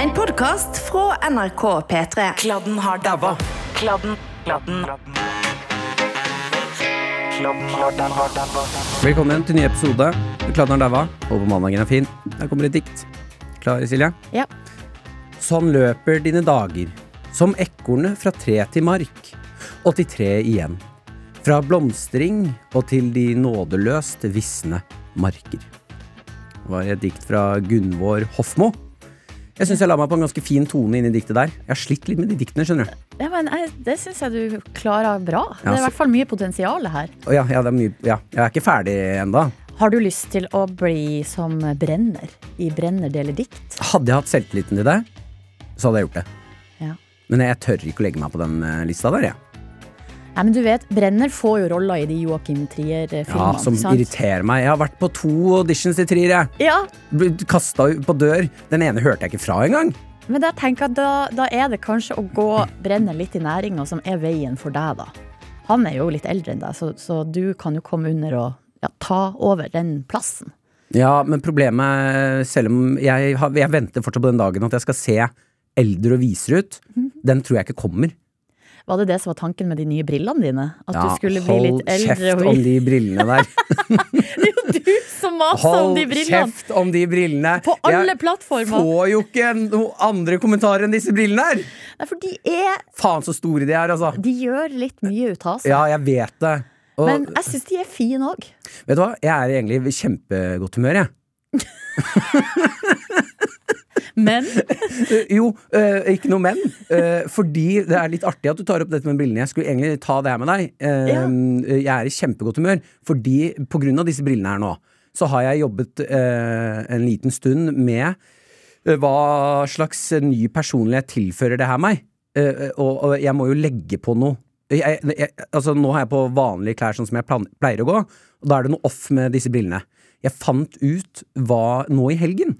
En podkast fra NRK P3. Kladden har dabba. Kladden, kladden, kladden. Velkommen til ny episode. Kladden har daua. Håper mandagen er fin. Her kommer et dikt. Klar, Silje? Ja. Sånn løper dine dager, som ekornet fra tre til mark, og til tre igjen. Fra blomstring og til de nådeløst visne marker. Det var et dikt fra Gunvor Hofmo. Jeg syns jeg la meg på en ganske fin tone inn i diktet der. Jeg har slitt litt med de diktene, skjønner du. Ja, men jeg, Det syns jeg du klarer bra. Det er i hvert fall mye potensial her. Ja, ja, det er mye, ja, jeg er ikke ferdig ennå. Har du lyst til å bli som Brenner i Brenner deler dikt? Hadde jeg hatt selvtilliten til det, så hadde jeg gjort det. Ja. Men jeg tør ikke å legge meg på den eh, lista der, jeg. Nei, men du vet, Brenner får jo roller i de Joachim Ja, Trier-filmene. som irriterer meg. Jeg har vært på to auditions til Trier, jeg. Ja, Blitt kasta på dør. Den ene hørte jeg ikke fra engang. men da tenker jeg at da, da er det kanskje å gå Brenner litt i næringa som er veien for deg, da. Han er jo litt eldre enn deg, så, så du kan jo komme under og ja, ta over den plassen. Ja, men problemet, selv om jeg, har, jeg venter fortsatt på den dagen at jeg skal se eldre og visere ut, Mhm. den tror jeg ikke kommer. Var det det som var tanken med de nye brillene dine? At Ja, du skulle bli hold litt eldre kjeft om de brillene der. Det er jo du som maser om de brillene! Hold kjeft om de brillene. På alle Jeg plattformer. får jo ikke noen andre kommentarer enn disse brillene her! Nei, for de er Faen så store de er, altså. De gjør litt mye ut av seg. Ja, jeg vet det. Og, Men jeg syns de er fine òg. Vet du hva, jeg er egentlig i kjempegodt humør, jeg. Men Jo, eh, ikke noe men. Eh, fordi det er litt artig at du tar opp dette med brillene. Jeg skulle egentlig ta det her med deg. Eh, Ja. Jeg er i kjempegodt humør, fordi på grunn av disse brillene her nå, så har jeg jobbet eh, en liten stund med eh, hva slags ny personlighet tilfører det her meg. Eh, og, og jeg må jo legge på noe. Jeg, jeg, altså nå har jeg på vanlige klær sånn som jeg plan, pleier å gå, og da er det noe off med disse brillene. Jeg fant ut hva nå i helgen.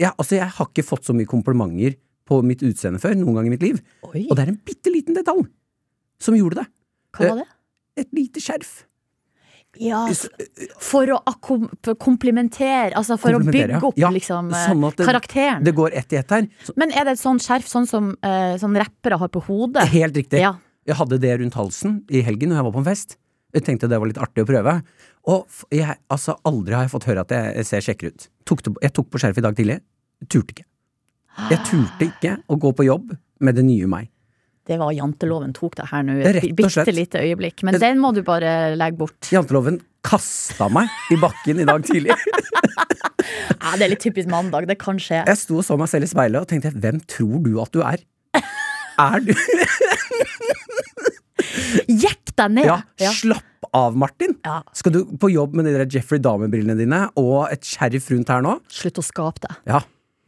Jeg, altså, jeg har ikke fått så mye komplimenter på mitt utseende før, noen gang i mitt liv. Oi, Og det er en bitte liten detalj som gjorde det. hva var det? Et lite skjerf. Ja, for å komplimentere, altså for å bygge opp ja. liksom eh, Sånn det- karakteren. Det går ett i ett her. Så, Men er det et sånt skjerf sånn som uh, sånn rappere har på hodet? helt riktig. Ja. Jeg hadde det rundt halsen i helgen når jeg var på en fest. Jeg tenkte det var litt artig å prøve. Og jeg, altså, aldri har jeg fått høre at jeg, ser kjekkere ut. Tok det, jeg tok på skjerfet i dag tidlig. Turte ikke. Jeg turte ikke å gå på jobb med det nye meg. Det var janteloven tok det her nå et bitte lite øyeblikk. Men den må du bare legge bort. Janteloven kasta meg i bakken i dag tidlig. Ja, det er litt typisk mandag. Det kan skje. Jeg sto og så meg selv i speilet og tenkte hvem tror du at du er? Er du Jekk deg ned! Ja, Ja. slapp av, Martin! Ja. Skal du på jobb med de der Jeffrey Dahmer-brillene dine og et skjerf rundt her nå? Slutt å skape det. Ja.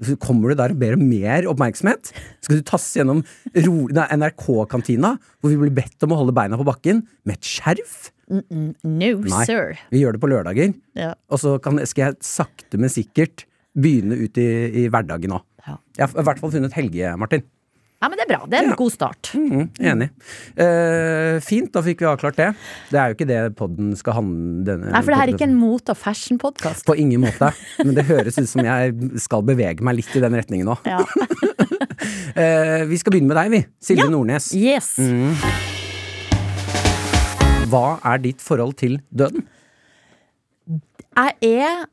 Så kommer du der og ber om mer oppmerksomhet? Skal du tasse gjennom NRK-kantina, hvor vi blir bedt om å holde beina på bakken, med et skjerf? No, Nei. sir. Vi gjør det på lørdager, Ja. og så kan, skal jeg sakte, men sikkert begynne ut i, i hverdagen òg. Ja. Jeg har i hvert fall funnet Helge, Martin. Ja, men det er bra. Det er en Ja. god start. Mm, enig. Uh, fint, da fikk vi avklart det. Det er jo ikke det podden skal handle Nei, for det her er ikke en mot- og fashion-podkast. På ingen måte. Men det høres ut som jeg skal bevege meg litt i den retningen nå. Ja. Eh, vi skal begynne med deg, vi. Silje Ja. Nordnes. Yes. Mm. Hva er ditt forhold til døden? Jeg er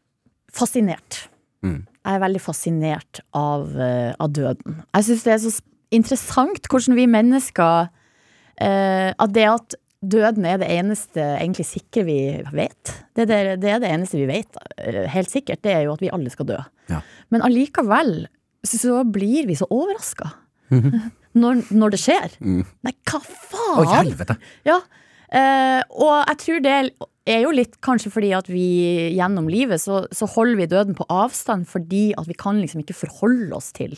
fascinert. Mm. Jeg er veldig fascinert av, eh, av døden. Jeg syns det er så s- interessant hvordan vi mennesker eh, At det at døden er det eneste egentlig sikre vi vet. Det det, det er det eneste vi vet eh, helt sikkert. Det er jo at vi alle skal dø. Ja. Men allikevel så blir vi så overraska. når, når det skjer. Nei, hva faen? Å, helvete! Ja, eh, og jeg tror det er jo litt kanskje fordi at vi gjennom livet så, så holder vi døden på avstand fordi at vi kan liksom ikke forholde oss til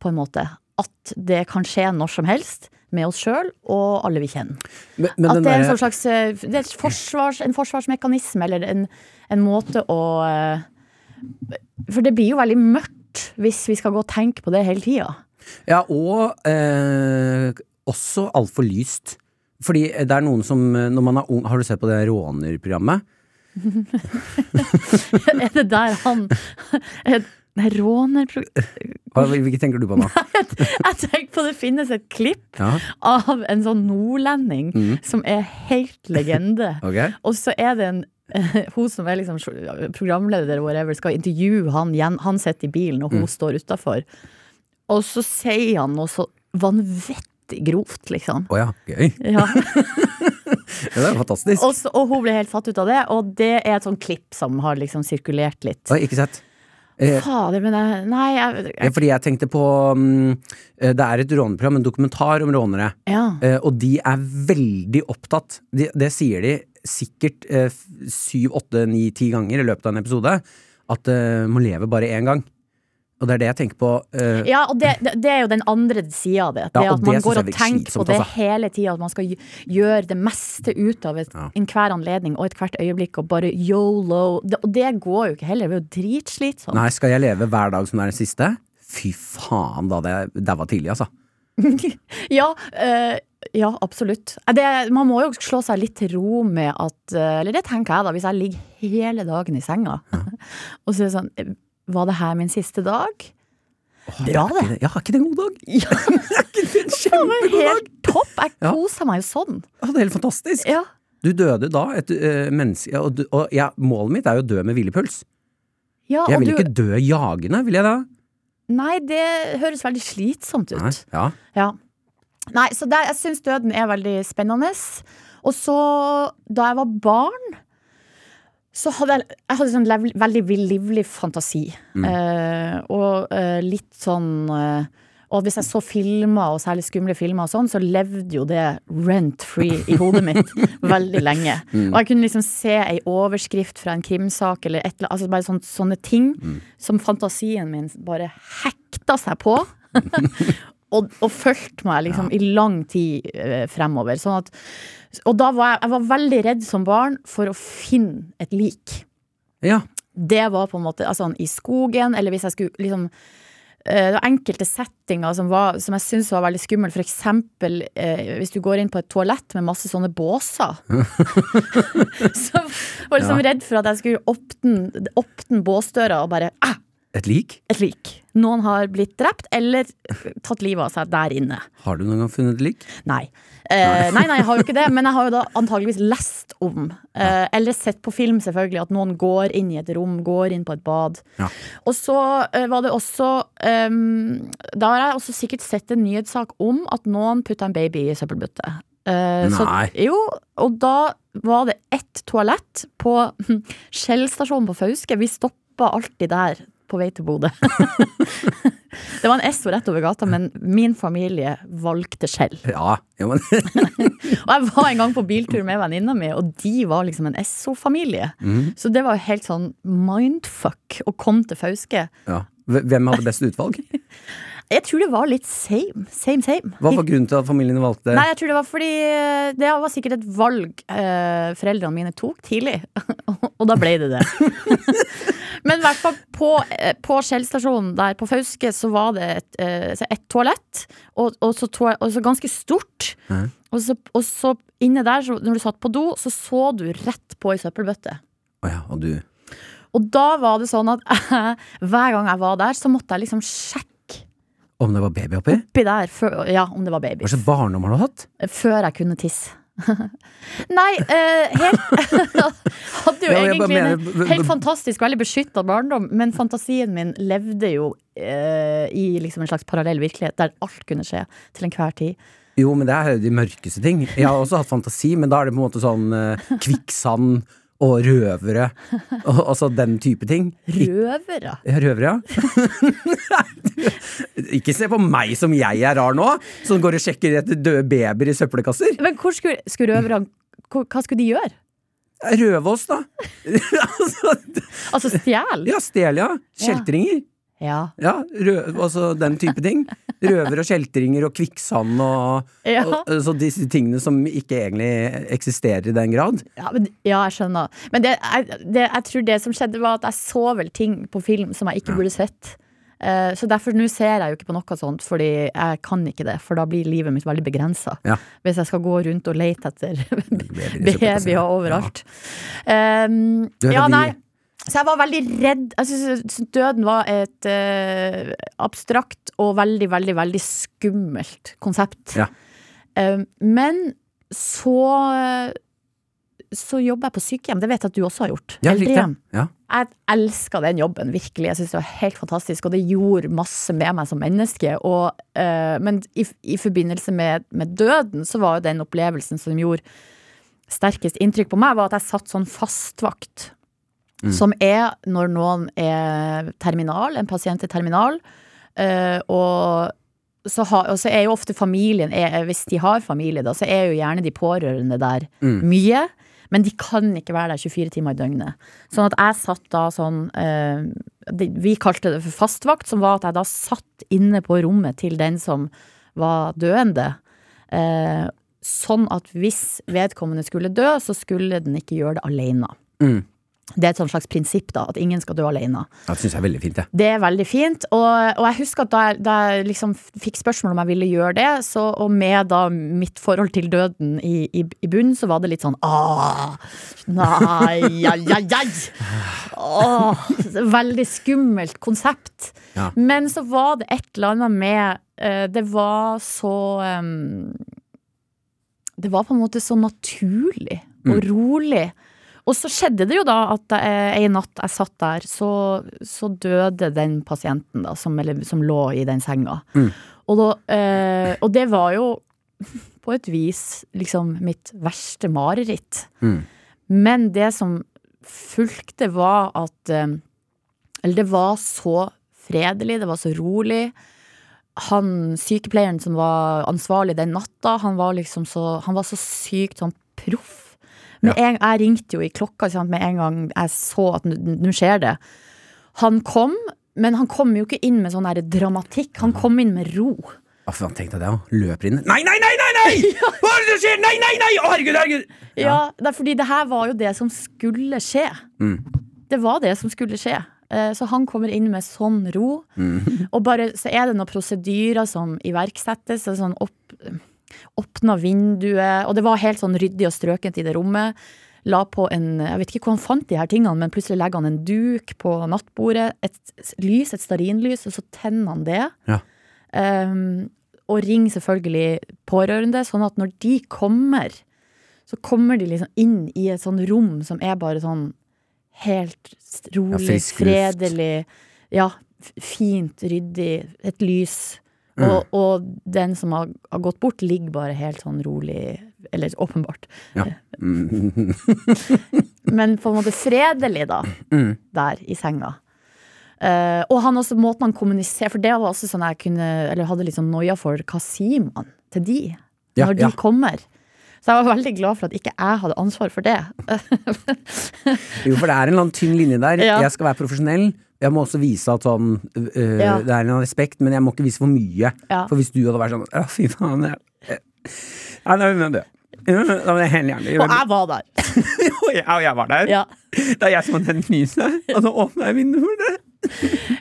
på en måte at det kan skje når som helst med oss sjøl og alle vi kjenner. Men, men at det er en sånn slags eh, det er forsvars, en forsvarsmekanisme eller en, en måte å eh, For det blir jo veldig mørkt hvis vi skal gå og tenke på det hele tida. Ja, og eh, også altfor lyst. Fordi det er noen som eh, når man er ung Har du sett på det rånerprogrammet? er det der han Nei, rånerprogram Hva, hvilke tenker du på nå? Jeg tenker på det finnes et klipp Ja, av en sånn nordlending mm. som er helt legende. okay. Og så er det en hun som er liksom programleder whatever, skal intervjue han. Han sitter i bilen, og hun står utafor. Og så sier han noe så vanvittig grovt, liksom. Å ja, gøy. Ja. Ja, det er fantastisk. Og, så, og hun ble helt satt ut av det, og det er et sånt klipp som har liksom sirkulert litt. Oi, ikke sett. Eh, Fader, men jeg Nei, jeg, ja, fordi jeg tenkte på mm, eh, Det er et råneprogram, en dokumentar om rånere. Ja. Eh, og de er veldig opptatt, de, det sier de sikkert syv, åtte, ni, ti ganger i løpet av en episode, at uh, må leve bare én gang. Og det er det jeg tenker på. Uh, Ja, og det, det, er jo den andre sida av det. Det Ja, at man det går og tenker på det altså. hele tida. At man skal gjøre det meste ut av et, Ja. enhver anledning og ethvert øyeblikk, og bare yolo. Det, og det går jo ikke heller. Det er jo dritslitsomt. Nei, skal jeg leve hver dag som det er den siste? Fy faen, da hadde jeg daua tidlig, altså. Ja, uh, ja, absolutt. Det, man må jo slå seg litt til ro med at eh, Eller det tenker jeg, da, hvis jeg ligger hele dagen i senga, og så er det sånn Var det her min siste dag? Åh, Bra, det. ikke Ja, er ikke det en god dag? Ja, Er ikke det en kjempegod dag? helt topp! Jeg koser meg jo sånn. Ja, det er helt fantastisk. Ja. Du døde da, et uh, menneske Og, du, og ja, målet mitt er jo å dø med hvilepuls. Ja, Jeg vil du- ikke dø jagende, vil jeg da? Nei, det høres veldig slitsomt ut. Nei. Ja. Ja. Nei, så det, jeg syns døden er veldig spennende. Og så, da jeg var barn, så hadde jeg, jeg hadde sånn lev, veldig livlig fantasi. Eh, og eh, litt sånn eh, Og hvis jeg så filmer, og særlig skumle filmer, og sånn, så levde jo det rent free i hodet mitt veldig lenge. Og jeg kunne liksom se ei overskrift fra en krimsak, eller et, eller- annet. altså bare sånt, sånne ting som fantasien min bare hekta seg på. og, og fulgte meg liksom i lang tid eh, fremover. Sånn at, og da var jeg, jeg var veldig redd som barn for å finne et lik. ja. Det var på en måte altså, i skogen, eller hvis jeg skulle liksom eh, det var enkelte settinger som, var, som jeg syntes var veldig skumle. For eksempel eh, hvis du går inn på et toalett med masse sånne båser. så var jeg liksom Ja. redd for at jeg skulle åpne, åpne båsdøra og bare ah, Et lik? et lik. Noen har blitt drept eller tatt livet av seg der inne. Har du noen gang funnet et lik? Nei. Eh, nei, nei, jeg har jo ikke det, men jeg har jo da antageligvis lest om, eh, eller sett på film selvfølgelig, at noen går inn i et rom, går inn på et bad. Ja. Og så eh, var det også ehm, Da har jeg også sikkert sett en nyhetssak om at noen putta en baby i søppelbøtte. Eh, så- Nei. jo, og da var det ett toalett på Skjell stasjon på Fauske. Vi stoppa alltid der på vei til Bodø. det var en Esso rett over gata, men min familie valgte Shell. Ja, Og jeg var en gang på biltur med venninna mi, og de var liksom en Esso-familie. Mm. Så det var jo helt sånn mindfuck å komme til Fauske. ja. Hvem hadde best utvalg? Jeg tror det var litt same, same, same. Hva var grunnen til at familien valgte Nei, jeg tror det var fordi eh, det var sikkert et valg eh, foreldrene mine tok tidlig. og da ble det det. Men i hvert fall på, eh, på Shell-stasjonen der på Fauske så var det et, eh, et toalett, og, og, så toa- og så ganske stort. Mm. Og, så, og så inne der, så, når du satt på do, så så du rett på ei søppelbøtte. Oh ja, og du Og da var det sånn at hver gang jeg var der, så måtte jeg liksom sjekke Om det var baby oppi? oppi der, før, ja, om det var baby. Hva slags barndom har du hatt? Før jeg kunne tisse. Nei, eh, helt Hadde jo egentlig en helt fantastisk, veldig beskytta barndom, men fantasien min levde jo eh, i liksom en slags parallell virkelighet der alt kunne skje til enhver tid. Jo, men det er de mørkeste ting. Jeg har også hatt fantasi, men da er det på en måte sånn eh, kvikksand og røvere. Og, altså den type ting. Røvere? ja, røvere, ja. Ikke se på meg som jeg er rar nå, som går og sjekker etter døde babyer i søppelkasser. Men hvor skulle, skulle røverne Hva skulle de gjøre? Røve oss, da. altså, Altså stjel? ja, stjel, ja. Kjeltringer. Ja. Ja, rø altså den type ting. Røver og kjeltringer og kvikksand og, Ja. og Så disse tingene som ikke egentlig eksisterer i den grad. Ja, men, ja, jeg skjønner. Men det, jeg, det, jeg tror det som skjedde, var at jeg så vel ting på film som jeg ikke burde sett. Eh, så derfor nå ser jeg jo ikke på noe sånt, fordi jeg kan ikke det. For da blir livet mitt veldig begrensa. Ja. Hvis jeg skal gå rundt og lete etter Babyer overalt. ja. Um, ja, nei. Så jeg var veldig redd. Jeg synes døden var et uh, abstrakt og veldig, veldig, veldig skummelt konsept. Ja. Eh, men så så jobber jeg på sykehjem. Det vet jeg at du også har gjort. Ja. Eldrehjem. Ja. Jeg elska den jobben, virkelig. Jeg synes det var helt fantastisk, og det gjorde masse med meg som menneske. Og, uh, men i, i forbindelse med, med døden, så var jo den opplevelsen som gjorde sterkest inntrykk på meg, var at jeg satt sånn fastvakt. Som er når noen er terminal, en pasient er terminal, eh, og så, ha, og så er jo ofte familien, er, hvis de har familie, da, så er jo gjerne de pårørende der mye. Men de kan ikke være der 24 timer i døgnet. Sånn at jeg satt da sånn eh, Vi kalte det for fastvakt, som var at jeg da satt inne på rommet til den som var døende. Eh, sånn at hvis vedkommende skulle dø, så skulle den ikke gjøre det alene. Mm. Det er et sånn slags prinsipp, da, at ingen skal dø alene. Det syns jeg er veldig fint, jeg. Det er veldig fint. Og, og jeg husker at da jeg, da jeg liksom fikk spørsmål om jeg ville gjøre det, så, og med da mitt forhold til døden i, i, i bunnen, så var det litt sånn ah, Nei, ai, ai, ai. Åh, veldig skummelt konsept. Ja. Men så var det et eller annet med eh, Det var så um, Det var på en måte så naturlig og rolig. Og så skjedde det jo da at eh, en natt jeg satt der, så, så døde den pasienten da, som, eller, som lå i den senga. Og, da, eh, og det var jo på et vis liksom mitt verste mareritt. Mm. Men det som fulgte, var at eh, Eller det var så fredelig, det var så rolig. Han sykepleieren som var ansvarlig den natta, han var liksom så Han var så sykt sånn proff. Med ja. jeg ringte jo i klokka sant, med en gang jeg så at nå skjer det. Han kom, men han kom jo ikke inn med sånn dramatikk. Han kom inn med ro. Han faen, tenk deg det, òg? Løper inn Nei, nei, nei, nei! nei! Hva er det som skjer? Nei, nei, nei! Å, herregud, herregud! Ja, det er fordi det her var jo det som skulle skje. Mm. Det var det som skulle skje. Eh, Så han kommer inn med sånn ro. Mm. Og bare, så er det noen prosedyrer som iverksettes. Sånn opp, åpna vinduet, og det var helt sånn ryddig og strøkent i det rommet. La på en Jeg vet ikke hvor han fant de her tingene, men plutselig legger han en duk på nattbordet. Et lys, et stearinlys, og så tenner han det. Ja. Um, og ringer selvfølgelig pårørende, sånn at når de kommer, så kommer de liksom inn i et sånn rom som er bare sånn helt rolig, ja, fredelig. Ja, fint, ryddig. Et lys. Og, og den som har, har gått bort, ligger bare helt sånn rolig. Eller åpenbart. Ja. Mm. Men på en måte fredelig, da. Mm. Der i senga. Uh, og han også, måten han kommuniserer For det var også sånn jeg kunne Eller hadde litt sånn noia for hva sier man til de Ja, når de ja. kommer. Så jeg var veldig glad for at ikke jeg hadde ansvar for det. Jo, for det er en eller annen tynn linje der. Jeg skal være profesjonell. Jeg må også vise at sånn øh, Ja. Det er en respekt, men jeg må ikke vise for mye. Ja. For hvis du hadde vært sånn Å, fy faen. Jeg, ja, da vil jeg dø. Da vil jeg helt gjerne Og jeg var der. Og jeg, og jeg var der. Ja. Det er jeg som har tent lyset, og så åpna jeg vinduet for det.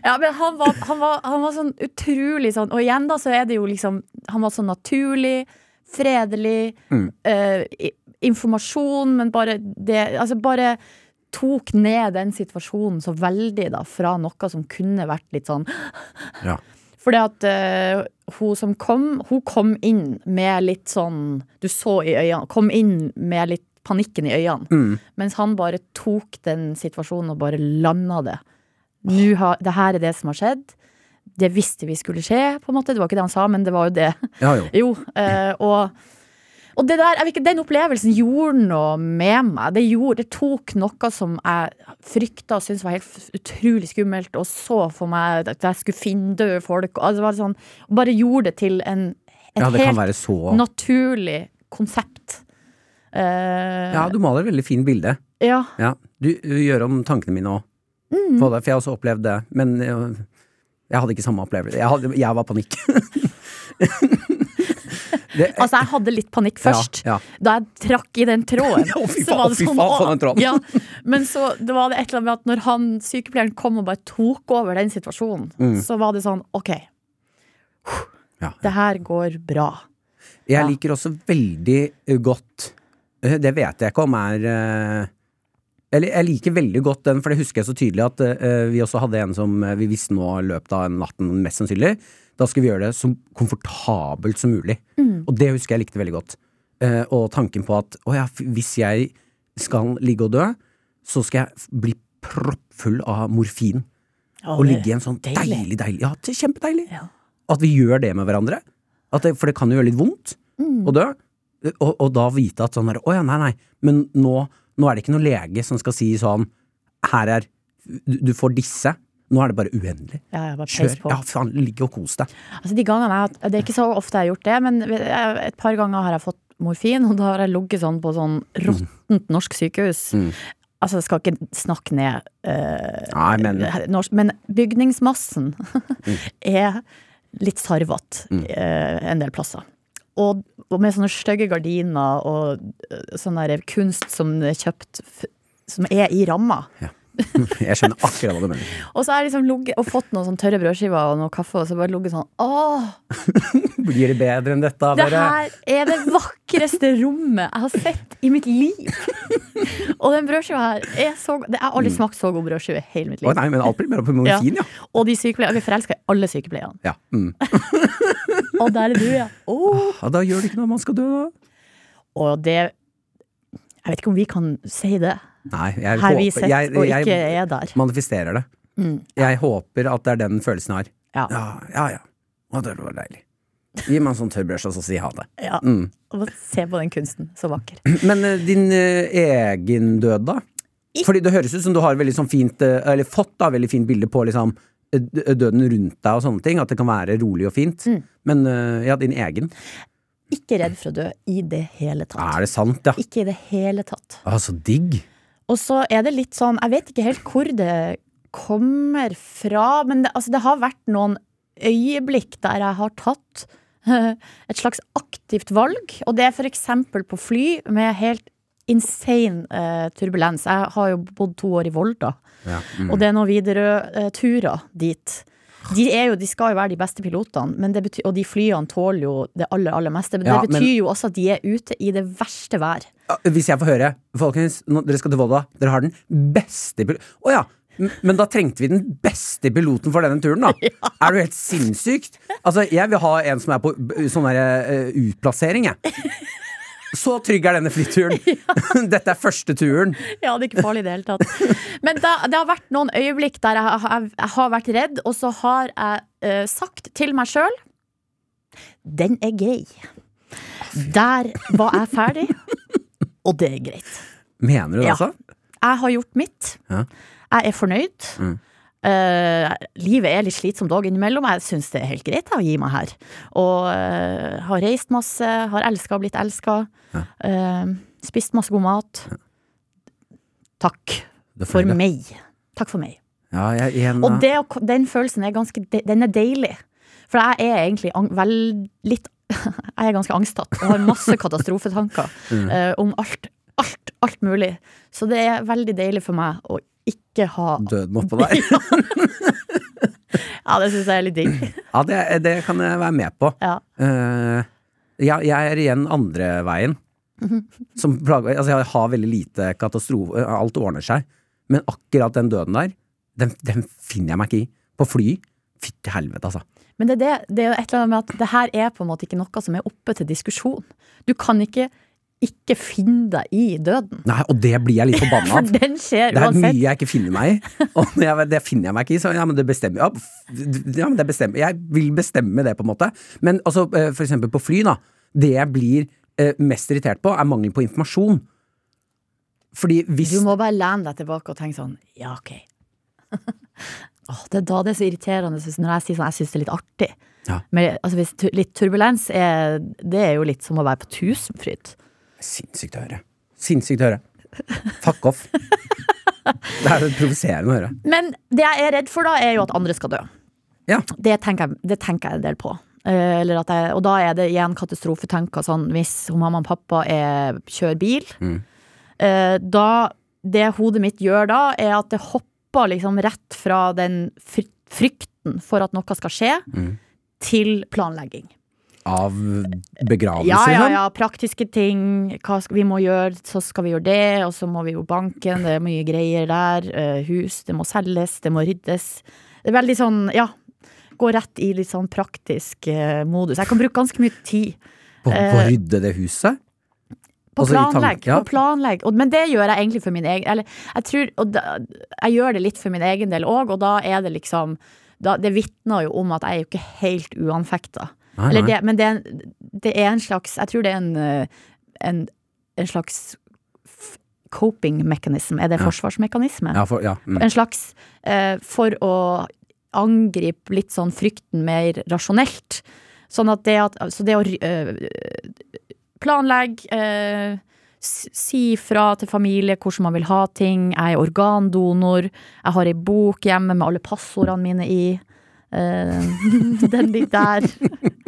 Ja, men han var, han, var, han var sånn utrolig sånn Og igjen da så er det jo liksom Han var sånn naturlig, fredelig mm. øh, Informasjon, men bare det Altså bare tok ned den situasjonen så veldig da Fra noe som kunne vært litt sånn Ja. Fordi at uh, hun som kom Hun kom inn med litt sånn Du så i øynene Kom inn med litt panikken i øynene Mens han bare tok den situasjonen og bare landa det nå har, det her er det som har skjedd. Det visste vi skulle skje, på en måte. Det var ikke det han sa, men det var jo det. Ja, jo. Jo, uh, og, og det der, ikke, den opplevelsen gjorde noe med meg. Det, gjorde, det tok noe som jeg frykta og syntes var helt utrolig skummelt, og så for meg at jeg skulle finne døde folk. Altså, var sånn, bare gjorde det til en, et Ja, det helt så naturlig konsept. Uh, Ja, du maler et veldig fint bilde. ja. Ja. Du, du gjør om tankene mine òg. Mm. For jeg har også opplevd det. Men jeg, jeg hadde ikke samme opplevelse. Jeg, hadde, jeg var panikk. det, Altså, jeg hadde litt panikk først. Ja, Da jeg trakk i den tråden. Å, fy faen, sånn, for den tråden. Ja, men så det var det et eller annet med at når han sykepleieren kom og bare tok over den situasjonen, Mm. så var det sånn OK, det her går bra. Jeg liker også veldig eh, godt eh, Det vet jeg ikke om er eh, Eller jeg liker veldig godt den, for det husker jeg så tydelig at vi også hadde en som vi visste nå løpet av natten, mest sannsynlig. Da skal vi gjøre det så komfortabelt som mulig. Og det husker jeg likte veldig godt. Eh, og tanken på at å ja, hvis jeg skal ligge og dø, så skal jeg bli proppfull av morfin. og ligge i en sånn deilig, deilig Ja, det er kjempedeilig. Ja. At vi gjør det med hverandre. At det, for det kan jo gjøre litt vondt å dø. Og, og da vite at sånn der, Å ja, nei, nei, men nå, nå er det ikke noen lege som skal si sånn Her er du får disse. Nå er det bare uendelig. Ja, ja, bare Kjør. på. Ja, faen, ligg og kos deg. Altså, de gangene jeg, har- det er ikke så ofte jeg har gjort det, men et par ganger har jeg fått morfin, og da har jeg ligget sånn på sånn råttent norsk sykehus. Mm. Altså, jeg skal ikke snakke ned uh, Nei, men norsk, men bygningsmassen Mm. er litt sarvete eh, en del plasser. Og, og med sånne stygge gardiner og eh, sånn der kunst som er kjøpt som er i ramma. Jeg skjønner akkurat hva du mener. Og så har jeg liksom lugget, og fått noen sånn tørre brødskiver og noe kaffe, og så bare ligget sånn Åh! Blir det bedre enn dette? Det Dere? her er det vakreste rommet jeg har sett i mitt liv. Og den brødskiva her er så god. Jeg har aldri smakt så god brødskive i hele mitt Å liv. nei, men alt blir bare på morfin, ja. Og de sykepleierne. Jeg forelsker alle sykepleierne. ja. Mm. Og der er du, ja. Oh. ja. Da gjør det ikke noe om man skal dø, da. Og det Jeg vet ikke om vi kan si det Nei, jeg her vi sitter jeg, og jeg ikke er der. manifesterer det. Jeg håper at det er den følelsen jeg har. Ja. Ja, ja, ja. Å, det var deilig. Gi meg en sånn tørrbrush, og så si ha det. ja. Mm. Og se på den kunsten. Så vakker. Men uh, din uh, egen død, da? I... Fordi det høres ut som du har veldig sånn fint uh, Eller fått da veldig fint bilde på liksom døden rundt deg og sånne ting. At det kan være rolig og fint. Mm. Men ja, din egen. Ikke redd for å dø i det hele tatt. Er det sant, ja? Ikke i det hele tatt. Ah, så digg. Og så er det litt sånn Jeg vet ikke helt hvor det kommer fra, men det, altså, det har vært noen øyeblikk der jeg har tatt eh, et slags aktivt valg. Og det er for eksempel på fly med helt insane eh, turbulens. Jeg har jo bodd to år i Volda, Ja. Mm. og det er noen Widerøe-turer dit. De, er jo, de skal jo være de beste pilotene, men det betyr, og de flyene tåler jo det aller, aller meste. Men Ja, det betyr men- jo også at de er ute i det verste vær. Hvis jeg får høre Folkens, nå, dere skal til Volda. Dere har den beste piloten Å ja! Men da trengte vi den beste piloten for denne turen, da. Er du helt sinnssykt? Altså, jeg vil ha en som er på sånn der, uh, utplassering, jeg. Så trygg er denne flyturen. Dette er første turen. Ja, det er ikke farlig i det hele tatt. Men da, det har vært noen øyeblikk der jeg, har- jeg har vært redd, og så har jeg uh, sagt til meg sjøl Den er grei. Der var jeg ferdig, og det er greit. Mener du det, Ja. altså? Jeg har gjort mitt. Ja. Jeg er fornøyd. Mm. Eh, livet er litt slitsomt òg innimellom. Jeg syns det er helt greit å gi meg her. Og uh, har reist masse, har elska og blitt elska. Ja. spist masse god mat. Takk er for meg. Takk for meg. Ja, jeg igjen, Og det, den følelsen er ganske Den er deilig. For jeg er egentlig vel, litt Jeg er ganske angstatt og har masse katastrofetanker Mm. om alt, alt, alt mulig. Så det er veldig deilig for meg å ikke ha døden oppå der. Ja, det syns jeg er litt digg. Ja, det, det kan jeg være med på. Ja. Uh, jeg, jeg er igjen andre veien. Som plager, altså jeg har veldig lite katastrofe, alt ordner seg. Men akkurat den døden der, den, den finner jeg meg ikke i. På fly, fytti helvete, altså. Men det er, det, det er jo et eller annet med at det her er på en måte ikke noe som er oppe til diskusjon. Du kan ikke ikke finne deg i døden. Nei, og det blir jeg litt forbanna For av. den skjer Det er mye jeg ikke finner meg i, og jeg, det finner jeg meg ikke i. Så ja, men det bestemmer ja, ja, men det bestemmer Jeg vil bestemme det, på en måte. Men altså, eh, for eksempel på fly, da. Det jeg blir eh, mest irritert på, er mangel på informasjon. Fordi hvis Du må bare lene deg tilbake og tenke sånn Ja, ok. oh, det er da det er så irriterende når jeg sier sånn Jeg syns det er litt artig. Ja. Men altså, hvis litt turbulens er Det er jo litt som å være på Tusenfryd. Sinnssykt å høre. Sinnssykt å høre. Fuck off. Det er provoserende å høre. Men det jeg er redd for, da, er jo at andre skal dø. Ja. Det tenker jeg, det tenker jeg en del på. Eh, Eller at jeg, og da er det igjen katastrofetenker. sånn hvis mamma og pappa er, kjører bil. Mm. eh, Da Det hodet mitt gjør da, er at det hopper liksom rett fra den frykten for at noe skal skje, Mm. til planlegging. Av begravelse? Ja, ja, ja. Praktiske ting. Hva skal, vi må gjøre, så skal vi gjøre det. Og så må vi jo banken. Det er mye greier der. eh, hus. Det må selges. Det må ryddes. Det er veldig sånn, ja. Gå rett i litt sånn praktisk eh, modus. Jeg kan bruke ganske mye tid. På, å rydde det huset? På Altså, planlegg. På planlegg. Og, men det gjør jeg egentlig for min egen Eller jeg tror og da, Jeg gjør det litt for min egen del òg, og da er det liksom da, Det vitner jo om at jeg er jo ikke helt uanfekta. Nei, nei. det, men det en, det er en slags Jeg tror det er en, eh, en, en slags coping mechanism. Er det Ja. forsvarsmekanisme? Ja, for, ja. Mm. En slags eh, For å angripe litt sånn frykten mer rasjonelt. Sånn at det at Så det å øh, planlegge øh, Si fra til familie hvordan man vil ha ting. Jeg er organdonor. Jeg har ei bok hjemme med alle passordene mine i. Uh, den litt der.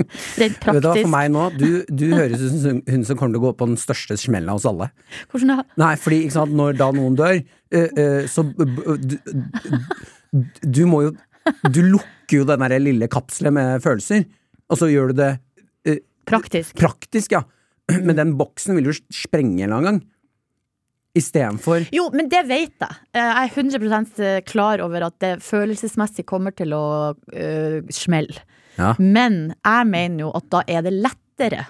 Rent Vet du hva, for meg nå, du, du høres ut som hun som kommer til å gå på den største smella hos alle. Hvordan da? Nei, fordi ikke sant, når da noen dør, eh, eh, så du, du, må jo Du lukker jo den der lille kapselen med følelser, og så gjør du det Praktisk. praktisk, ja. Men den boksen vil jo sprenge en eller annen gang. Istedenfor Jo, men det vet jeg. Jeg er 100 klar over at det følelsesmessig kommer til å uh, smelle. Ja. Men jeg mener jo at da er det lettere.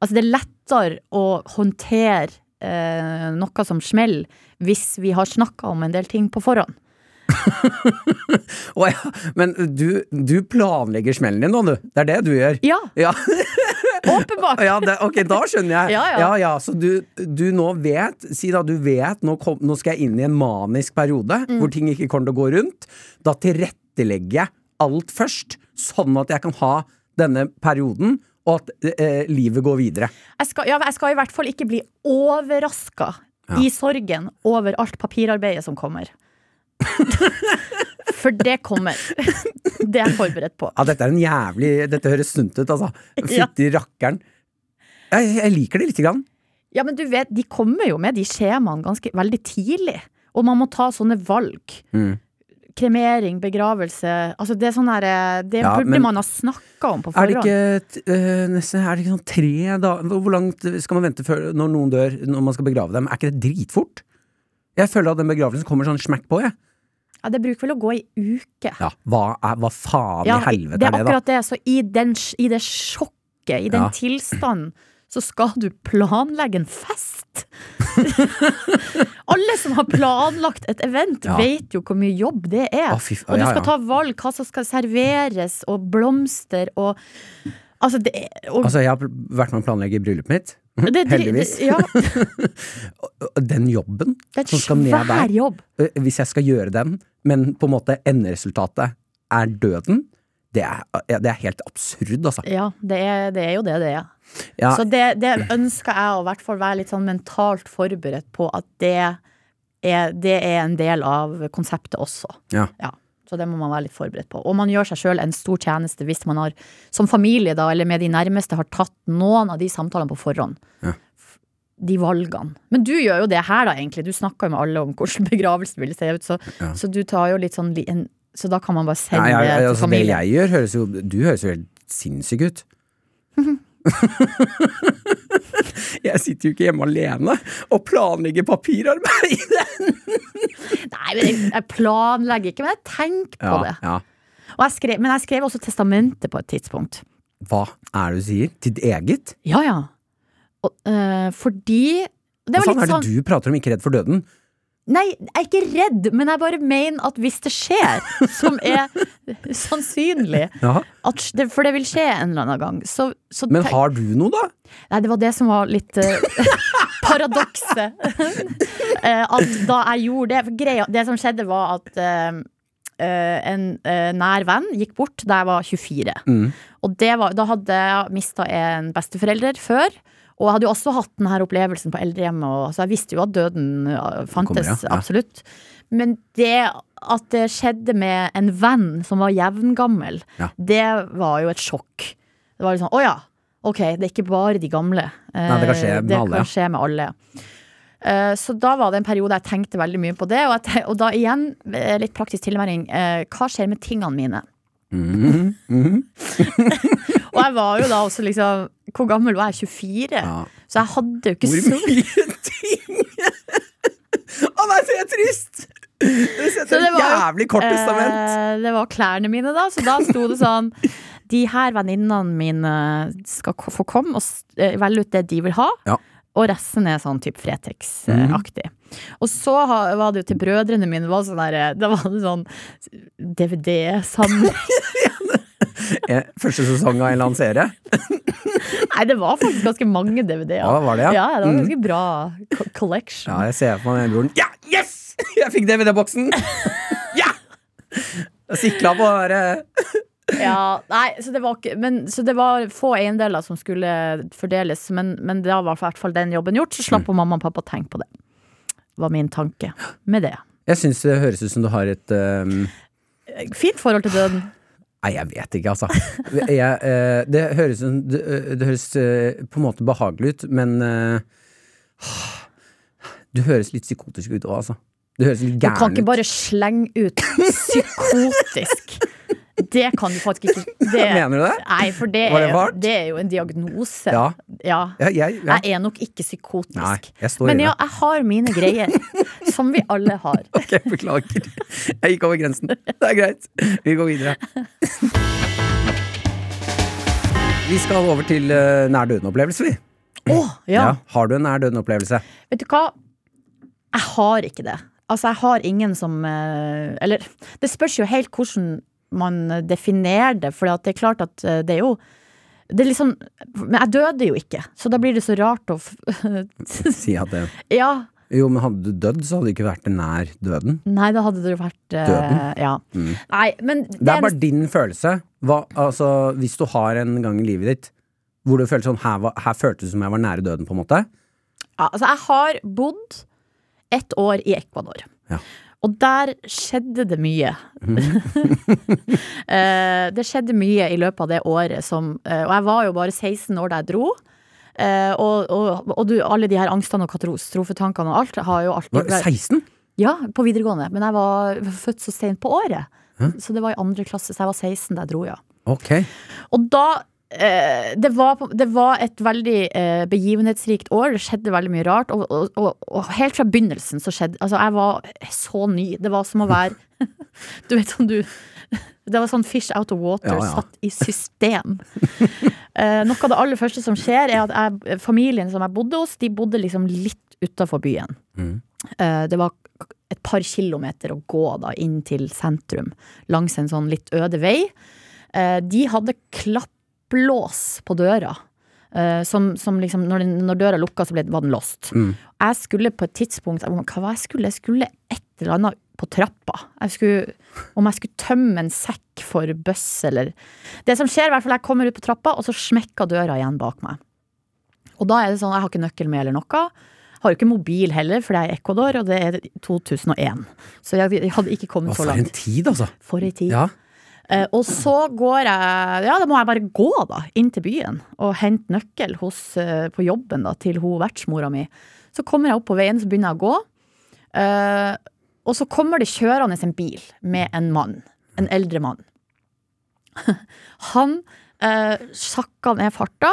Altså det er lettere å håndtere eh, noe som smeller, hvis vi har snakka om en del ting på forhånd. Å ja, men du, du planlegger smellen din nå, du. Det er det du gjør. Ja, Ja, åpenbart! ja det, ok, da skjønner jeg. Ja, ja. Så du, du nå vet Si da du vet nå, kom, nå skal jeg inn i en manisk periode Mm. hvor ting ikke kommer til å gå rundt. Da tilrettelegger jeg alt først, sånn at jeg kan ha denne perioden, og at eh, livet går videre. Jeg skal, ja, jeg skal i hvert fall ikke bli overraska Ja. i sorgen over alt papirarbeidet som kommer. For det kommer. Det er jeg forberedt på. Ja, dette er en jævlig Dette høres sunt ut, altså. Fytti rakkeren. Jeg, jeg liker det lite grann. Ja, men du vet, de kommer jo med de skjemaene ganske veldig tidlig. Og man må ta sånne valg. Mm. Kremering, begravelse. Altså det sånn her Det Ja, burde man ha snakka om på Er det ikke øh, nesten, Er det ikke sånn tre dager Hvor langt skal man vente før når noen dør, når man skal begrave dem? Er ikke det dritfort? Jeg føler at den begravelsen kommer sånn smack på, jeg. Ja, det bruker vel å gå ei uke. Ja, hva, er, hva faen Ja, i helvete det er er det, er akkurat det. Så i, den, i det sjokket, i den Ja. tilstanden, så skal du planlegge en fest! Alle som har planlagt et event, Ja. vet jo hvor mye jobb det er. Fy og du skal ta valg hva som skal serveres, og blomster og Altså, det og, Altså, jeg har vært med å planlegge bryllupet mitt. det, heldigvis. Det, ja, Den jobben det er som skal ned der, jobb. øh, hvis jeg skal gjøre den, men på en måte enderesultatet er døden, det er, det er helt absurd, altså. Ja, det er, det er jo det det er. Ja, Så det, det ønsker jeg å hvert fall være litt sånn mentalt forberedt på at det er, det er en del av konseptet også. Ja. Så det må man være litt forberedt på. Og man gjør seg sjøl en stor tjeneste hvis man har, som familie da, eller med de nærmeste, har tatt noen av de samtalene på forhånd. Ja. De valgene. Men du gjør jo det her, da, egentlig. Du snakker jo med alle om hvordan begravelsen vil se ut, så, Ja. så du tar jo litt sånn en, Så da kan man bare sende Nei, jeg, det til familien. det jeg gjør, høres jo Du høres jo helt sinnssyk ut. jeg sitter jo ikke hjemme alene og planlegger papirarbeid. Nei, men jeg, planlegger ikke, men jeg tenker på det. ja. Jeg skrev, men jeg skrev også testamentet på et tidspunkt. Hva er det du sier? Ditt eget? Ja, ja. Og, øh, fordi det Hva faen sånn, er det sånn du prater om, ikke redd for døden? Nei, jeg er ikke redd, men jeg bare mener at hvis det skjer, som er sannsynlig Ja. at det, For det vil skje en eller annen gang. Så, så Men har du noe, da? Nei, det var det som var litt uh, paradokset. Eh, at da jeg gjorde det for greia, Det som skjedde, var at eh, en uh, nær venn gikk bort da jeg var 24. Mm. Og det var, da hadde jeg mista en besteforelder før. Og jeg hadde jo også hatt denne opplevelsen på eldrehjemmet, så jeg visste jo at døden fantes. Kommer, ja. Absolutt. Men det at det skjedde med en venn som var jevngammel, Ja. det var jo et sjokk. Det var litt sånn, å ja, ok, det er ikke bare de gamle. Nei, det kan skje Eh, med det alle, Kan skje med alle. Eh, Så da var det en periode jeg tenkte veldig mye på det. Og, tenkte, og da igjen, eh, litt praktisk tilnærming. eh, Hva skjer med tingene mine? Mhm, mhm. Og jeg var jo da også liksom Hvor gammel var jeg? 24? Ja. Så jeg hadde jo ikke så Hvor mye ting! Å nei, så jeg er trist! Det Så setter et var jævlig kort testament. Eh, det var klærne mine, da. Så da sto det sånn De her venninnene mine skal få komme og eh, velge ut det de vil ha. Ja. Og resten er sånn type Fretex-aktig. Og så var det jo til brødrene mine var sånn der, Da var det sånn DVD-samling. Eh, Første sesong av en eller annen serie. Nei, det var faktisk ganske mange DVD-er. Ja, var det, ja? Ja, det var en ganske bra collection. Ja, jeg ser på meg den broren. Ja, yes! Jeg fikk DVD-boksen! Ja! Jeg sikla på å være Ja, nei, så det var men, Så det var få eiendeler som skulle fordeles, men, men da var i hvert fall den jobben gjort, så slapp Mm. mamma og pappa å tenke på det. Var min tanke med det. Jeg syns det høres ut som du har et um, Fint forhold til døden. Nei, jeg vet ikke, altså. Jeg, eh, det høres, det, det høres eh, på en måte behagelig ut, men eh, Du høres litt psykotisk ut òg, altså. Du høres litt Du kan ikke bare slenge ut psykotisk. Det kan du faktisk ikke. Det, Mener du det? Nei, for det det er, det er jo en diagnose. Ja. Ja. Ja, jeg. Jeg er nok ikke psykotisk. Nei, jeg Men ja, jeg har mine greier. Som vi alle har. Ok, beklager. Jeg gikk over grensen. Det er greit. Vi går videre. Vi skal over til uh, nær døden-opplevelse, vi. Oh, ja. Har du en nær døden-opplevelse? Vet du hva? Jeg har ikke det. Altså, jeg har ingen som eh, Eller det spørs jo helt hvordan man definerer det, for det er klart at eh, det er jo det er liksom Men jeg døde jo ikke, så da blir det så rart å Si at det Ja. Jo, men hadde du dødd, så hadde du ikke vært nær døden. Nei, da hadde du vært uh, Døden? Ja. Mm. Nei, men Det er bare din følelse. Hva, altså, hvis du har en gang i livet ditt hvor du føler sånn Her, her føltes det som jeg var nære døden, på en måte. Ja, altså, jeg har bodd ett år i Ecuador. Ja. Og der skjedde det mye. Eh, det skjedde mye i løpet av det året som eh, Og jeg var jo bare 16 år da jeg dro. Eh, og og, og du, alle de her angstene og katastrofetankene og alt har jo alltid vært 16? Ja, på videregående. Men jeg var født så sent på året. Så det var i andre klasse, så jeg var 16 da jeg dro, ja. Ok. Og da det, var, det var et veldig eh, begivenhetsrikt år. Det skjedde veldig mye rart. Og, og, og, og helt fra begynnelsen så skjedde Altså, jeg var så ny. Det var som å være Du vet sånn du Det var sånn fish out of water Ja, ja. satt i system. Eh, noe av det aller første som skjer, er at jeg, familien som jeg bodde hos, de bodde liksom litt utafor byen. Mm. Eh, det var et par kilometer å gå da inn til sentrum, langs en sånn litt øde vei. Eh, de hadde klapplås på døra. Uh, som, som liksom, når, den, når døra lukka, så ble, var den låst. Mm. Jeg skulle på et tidspunkt Hva var jeg skulle? Jeg skulle et eller annet på trappa. Jeg skulle, om jeg skulle tømme en sekk for bøss eller Det som skjer, i hvert fall jeg kommer ut på trappa, og så smekker døra igjen bak meg. Og da er det sånn, jeg har ikke nøkkel med eller noe. Har jo ikke mobil heller, for det er Ecuador, og det er 2001. Så jeg, hadde ikke kommet Å, så for en tid, altså. For en tid. Ja. Eh, og så går jeg Ja, da må jeg bare gå, da, inn til byen og hente nøkkel hos, eh, på jobben da, til hun vertsmora mi. Så kommer jeg opp på veien, så begynner jeg å gå. Eh, og så kommer det kjørende en bil med en mann. En eldre mann. han eh, sakker ned farta,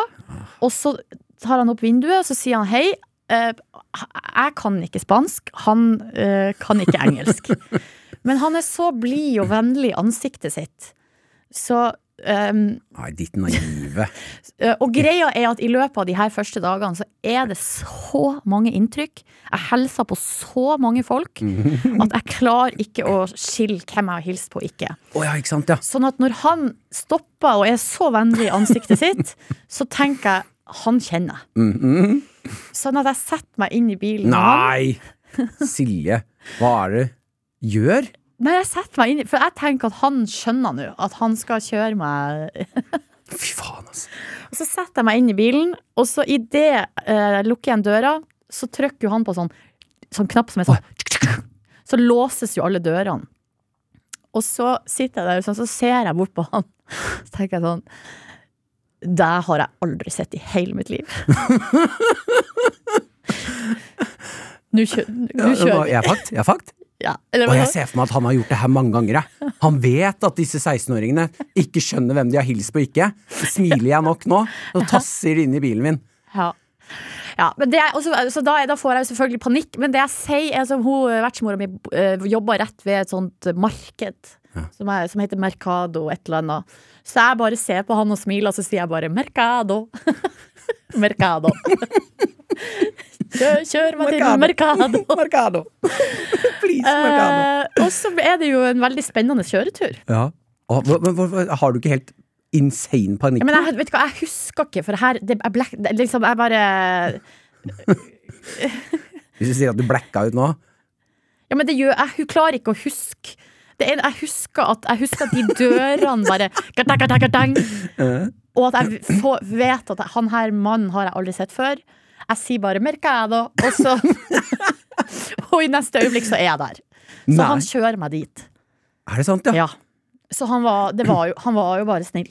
og så tar han opp vinduet, og så sier han hei. eh, jeg kan ikke spansk, han eh, kan ikke engelsk. Men han er så blid og vennlig i ansiktet sitt. Så Um, Nei, ditt naive. Eh, Og greia er at i løpet av de her første dagene så er det så mange inntrykk. Jeg hilser på så mange folk at jeg klarer ikke å skille hvem jeg har hilst på ikke. Oh, ja, ikke sant, ja. Sånn at når han stopper og er så vennlig i ansiktet sitt, så tenker jeg han kjenner jeg. Mhm. Sånn at jeg setter meg inn i bilen. Nei! Silje, hva er det gjør? Nei, jeg setter meg inn i For jeg tenker at han skjønner nå at han skal kjøre meg Fy faen, altså. Og så setter jeg meg inn i bilen, og så idet jeg lukker igjen døra, så trykker jo han på sånn, sånn knapp som er sånn Så låses jo alle dørene. Og så sitter jeg der, sånn, så ser jeg bort på han. Så tenker jeg sånn Det har jeg aldri sett i hele mitt liv. Nå kjører vi. jeg er fakt. Jeg er fakt. Ja. Eller, Og jeg ser for meg at han har gjort det her mange ganger. Han vet at disse 16-åringene ikke skjønner hvem de har hilst på ikke. Smiler jeg nok nå, og tasser inn i bilen min. Ja. Ja, men det er også, så da, da får jeg selvfølgelig panikk. Men det jeg sier, er som hun vertsmora mi uh, jobber rett ved et sånt marked. Som, er, som heter Mercado et eller annet. Så jeg bare ser på han og smiler, og så sier jeg bare Mercado. Mercado. Kjør, kjør meg til Mercado. Mercado. Please, Mercado. Eh, og så er det jo en veldig spennende kjøretur. Ja. Men har du ikke helt insane panikk? Ja, men jeg, vet du hva, jeg husker ikke, for her det, jeg, black, det, liksom, jeg bare Hvis du sier at du blacka ut nå? Ja, men det gjør jeg. Hun klarer ikke å huske. Det er, jeg, husker at, jeg husker at de dørene bare gartang, gartang, gartang. Og at jeg får, vet at han her mannen har jeg aldri sett før. Jeg sier bare 'mercado', og så Og i neste øyeblikk så er jeg der. Så Nei. han kjører meg dit. Er det sant, ja? Ja. Så han var, det var, jo, han var jo bare snill.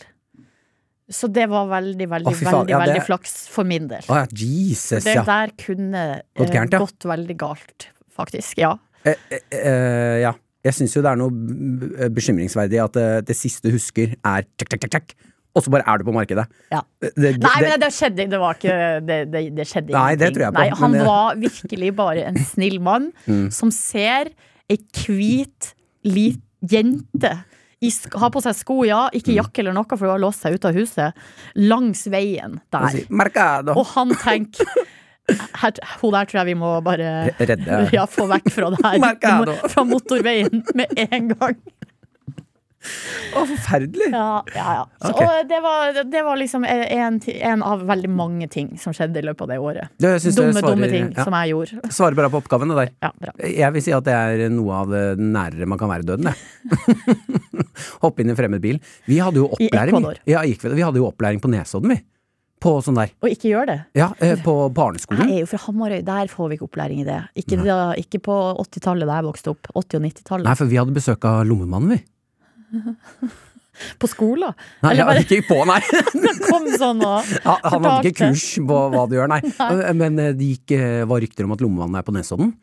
Så det var veldig, veldig, Å, fy faen, veldig, ja, det- veldig flaks for min del. Å ja, Jesus, Det ja. der kunne Gått eh, gærent, ja. gått veldig galt, faktisk. Ja. Eh, eh, eh, ja. Jeg syns jo det er noe b- bekymringsverdig at det, det siste du husker, er tjekk, tjekk, tjekk, og så bare er du på markedet. Ja. Det, det, Nei, men det skjedde Det var ikke Det, det, det skjedde Nei, det tror jeg på, Nei, han var virkelig bare en snill mann Mm. som ser ei hvit lit jente i, har på seg sko, ja, ikke Mm. jakke eller noe, for hun har låst seg ut av huset, langs veien der. Og han tenker her, Hun der tror jeg vi må bare Redde. ja, få vekk fra det her. Fra motorveien med en gang. Å, forferdelig! Ja, ja, ja. Så, okay. Og det var, det var liksom en, en av veldig mange ting som skjedde i løpet av det året. Det Dumme, svarer, dumme ting ja, som jeg gjorde. svarer bra på oppgaven, det der. Ja, bra. Jeg vil si at det er noe av det nærere man kan være døden, det. Hoppe inn i en fremmed bil. Vi hadde jo opplæring. Ja, i Ecuador. vi hadde jo opplæring på Nesodden, vi. På sånn der. Og ikke gjør det. Ja, eh, på Jeg er jo fra Hamarøy, der får vi ikke opplæring i det. Ikke, da, ikke på 80-tallet da jeg vokste opp. 80- og 90-tallet. Nei, for vi hadde besøk av Lommemannen, vi. På skolen. Nei, bare ikke på, nei. kom sånn og Ja, han hadde ikke kurs på hva du gjør, nei. Men eh, det gikk, eh, var rykter om at Lommemannen er på Nesodden.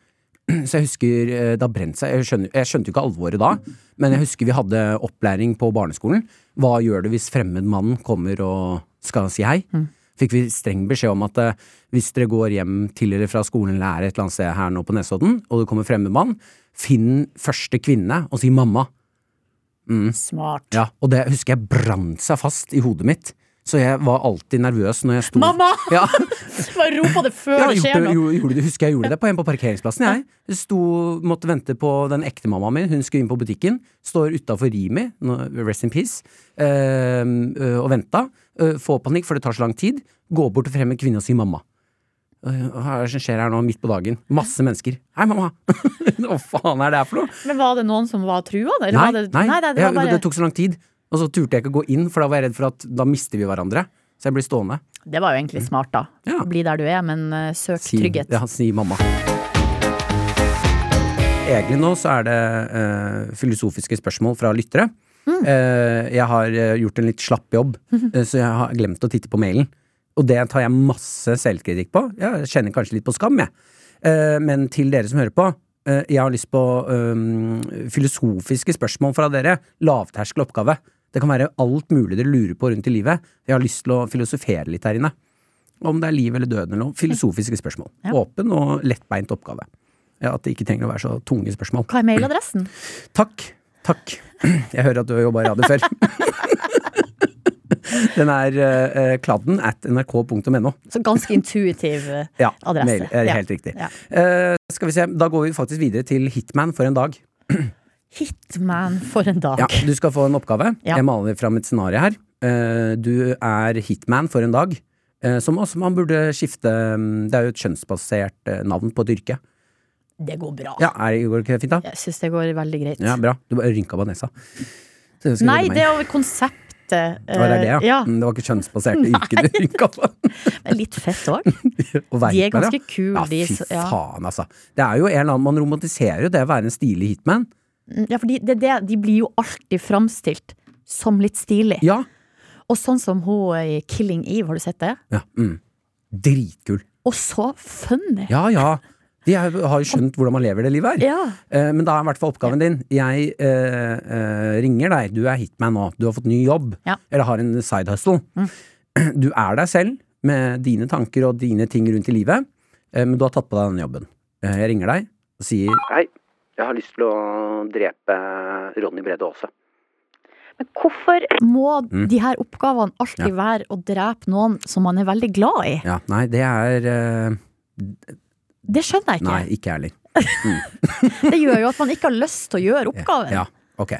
Så jeg husker eh, det har brent seg. Jeg, skjønner, jeg skjønte jo ikke alvoret da, men jeg husker vi hadde opplæring på barneskolen. Hva gjør du hvis fremmed mann kommer og skal si hei? Fikk vi streng beskjed om at eh, hvis dere går hjem til eller fra skolen eller er et eller annet sted her nå på Nesodden, og det kommer fremmed mann, finn første kvinne og si mamma. Smart. Ja, og det husker jeg brant seg fast i hodet mitt. Så jeg var alltid nervøs når jeg sto Mamma! Ja, Bare rop på det før ja det skjer noe. gjorde, gjorde husker jeg gjorde det på en på parkeringsplassen. Jeg Jeg sto, måtte vente på den ekte mammaen min. Hun skulle inn på butikken. Står utafor Rimi, rest in peace, øh, øh, og venta. Øh, Får panikk, for det tar så lang tid. Går bort og fremmed kvinne og sier mamma. Hva er det som skjer her nå, midt på dagen? Masse mennesker. Hei, mamma! Hva faen er det her for noe? Men var det noen som var trua? Eller Nei, var det, nei, nei, det var bare det tok så lang tid. Og så turte jeg ikke å gå inn, for da var jeg redd for at da mister vi hverandre. Så jeg blir stående. Det var jo egentlig smart, da. Ja. Bli der du er, men uh, søk Si, trygghet. Ja, si mamma. Egentlig nå så er det uh, filosofiske spørsmål fra lyttere. Mm. Uh, jeg har gjort en litt slapp jobb, eh, så jeg har glemt å titte på mailen. Og det tar jeg masse selvkritikk på. Jeg kjenner kanskje litt på skam, jeg. Eh, men til dere som hører på, eh, jeg har lyst på um, filosofiske spørsmål fra dere. Lavterskel oppgave. Det kan være alt mulig dere lurer på rundt i livet. Jeg har lyst til å filosofere litt her inne. Om det er liv eller død eller noe. Filosofiske spørsmål. Ja. Åpen og lettbeint oppgave. Ja, At det ikke trenger å være så tunge spørsmål. Hva er mailadressen? Takk. Takk. Jeg hører at du har jobba i radio før. Den er uh, kladden at nrk.no. Så ganske intuitiv eh, Ja, adresse. mail er Ja. helt riktig. Ja. Uh, skal vi se, Da går vi faktisk videre til Hitman for en dag. Hitman for en dag. Ja, Du skal få en oppgave. Ja. Jeg maler fram et scenario her. Uh, Du er hitman for en dag. Som også man burde skifte mm, Det er jo et kjønnsbasert navn på et yrke. Det går bra. Ja, er, Går det ikke fint, da? Jeg syns det går veldig greit. Ja, bra. Du bare rynka på nesa. Nei, det er jo et eh, Det var det, ja. ja. Mm, Det var ikke kjønnsbaserte yrke du rynka på. Men litt fett òg. De er ganske kule, Ja, fy faen, altså. Det er jo en eller annen, Man romantiserer jo det å være en stilig hitman. ja, for de, det, det, de blir jo alltid framstilt som litt stilig. Ja. Og sånn som hun i Killing Eve, har du sett det? ja mm. Dritkul. Og så funny! Ja ja. De er, har jo skjønt hvordan man lever det livet her. Ja. Eh, men da er i hvert fall oppgaven din Jeg eh, eh, ringer deg, du er hitman nå, du har fått ny jobb, Ja. Mm. eller har en side hustle. Du er deg selv med dine tanker og dine ting rundt i livet, eh, men du har tatt på deg den jobben. Eh, jeg ringer deg og sier Hei, jeg har lyst til å drepe Ronny Brede Aase. Men hvorfor må Mm. de her oppgavene alltid være å drepe noen som man er veldig glad i? Ja, nei, det er Det skjønner jeg ikke. Nei, ikke heller. Mm. Det gjør jo at man ikke har lyst til å gjøre oppgaven. Ja, ok.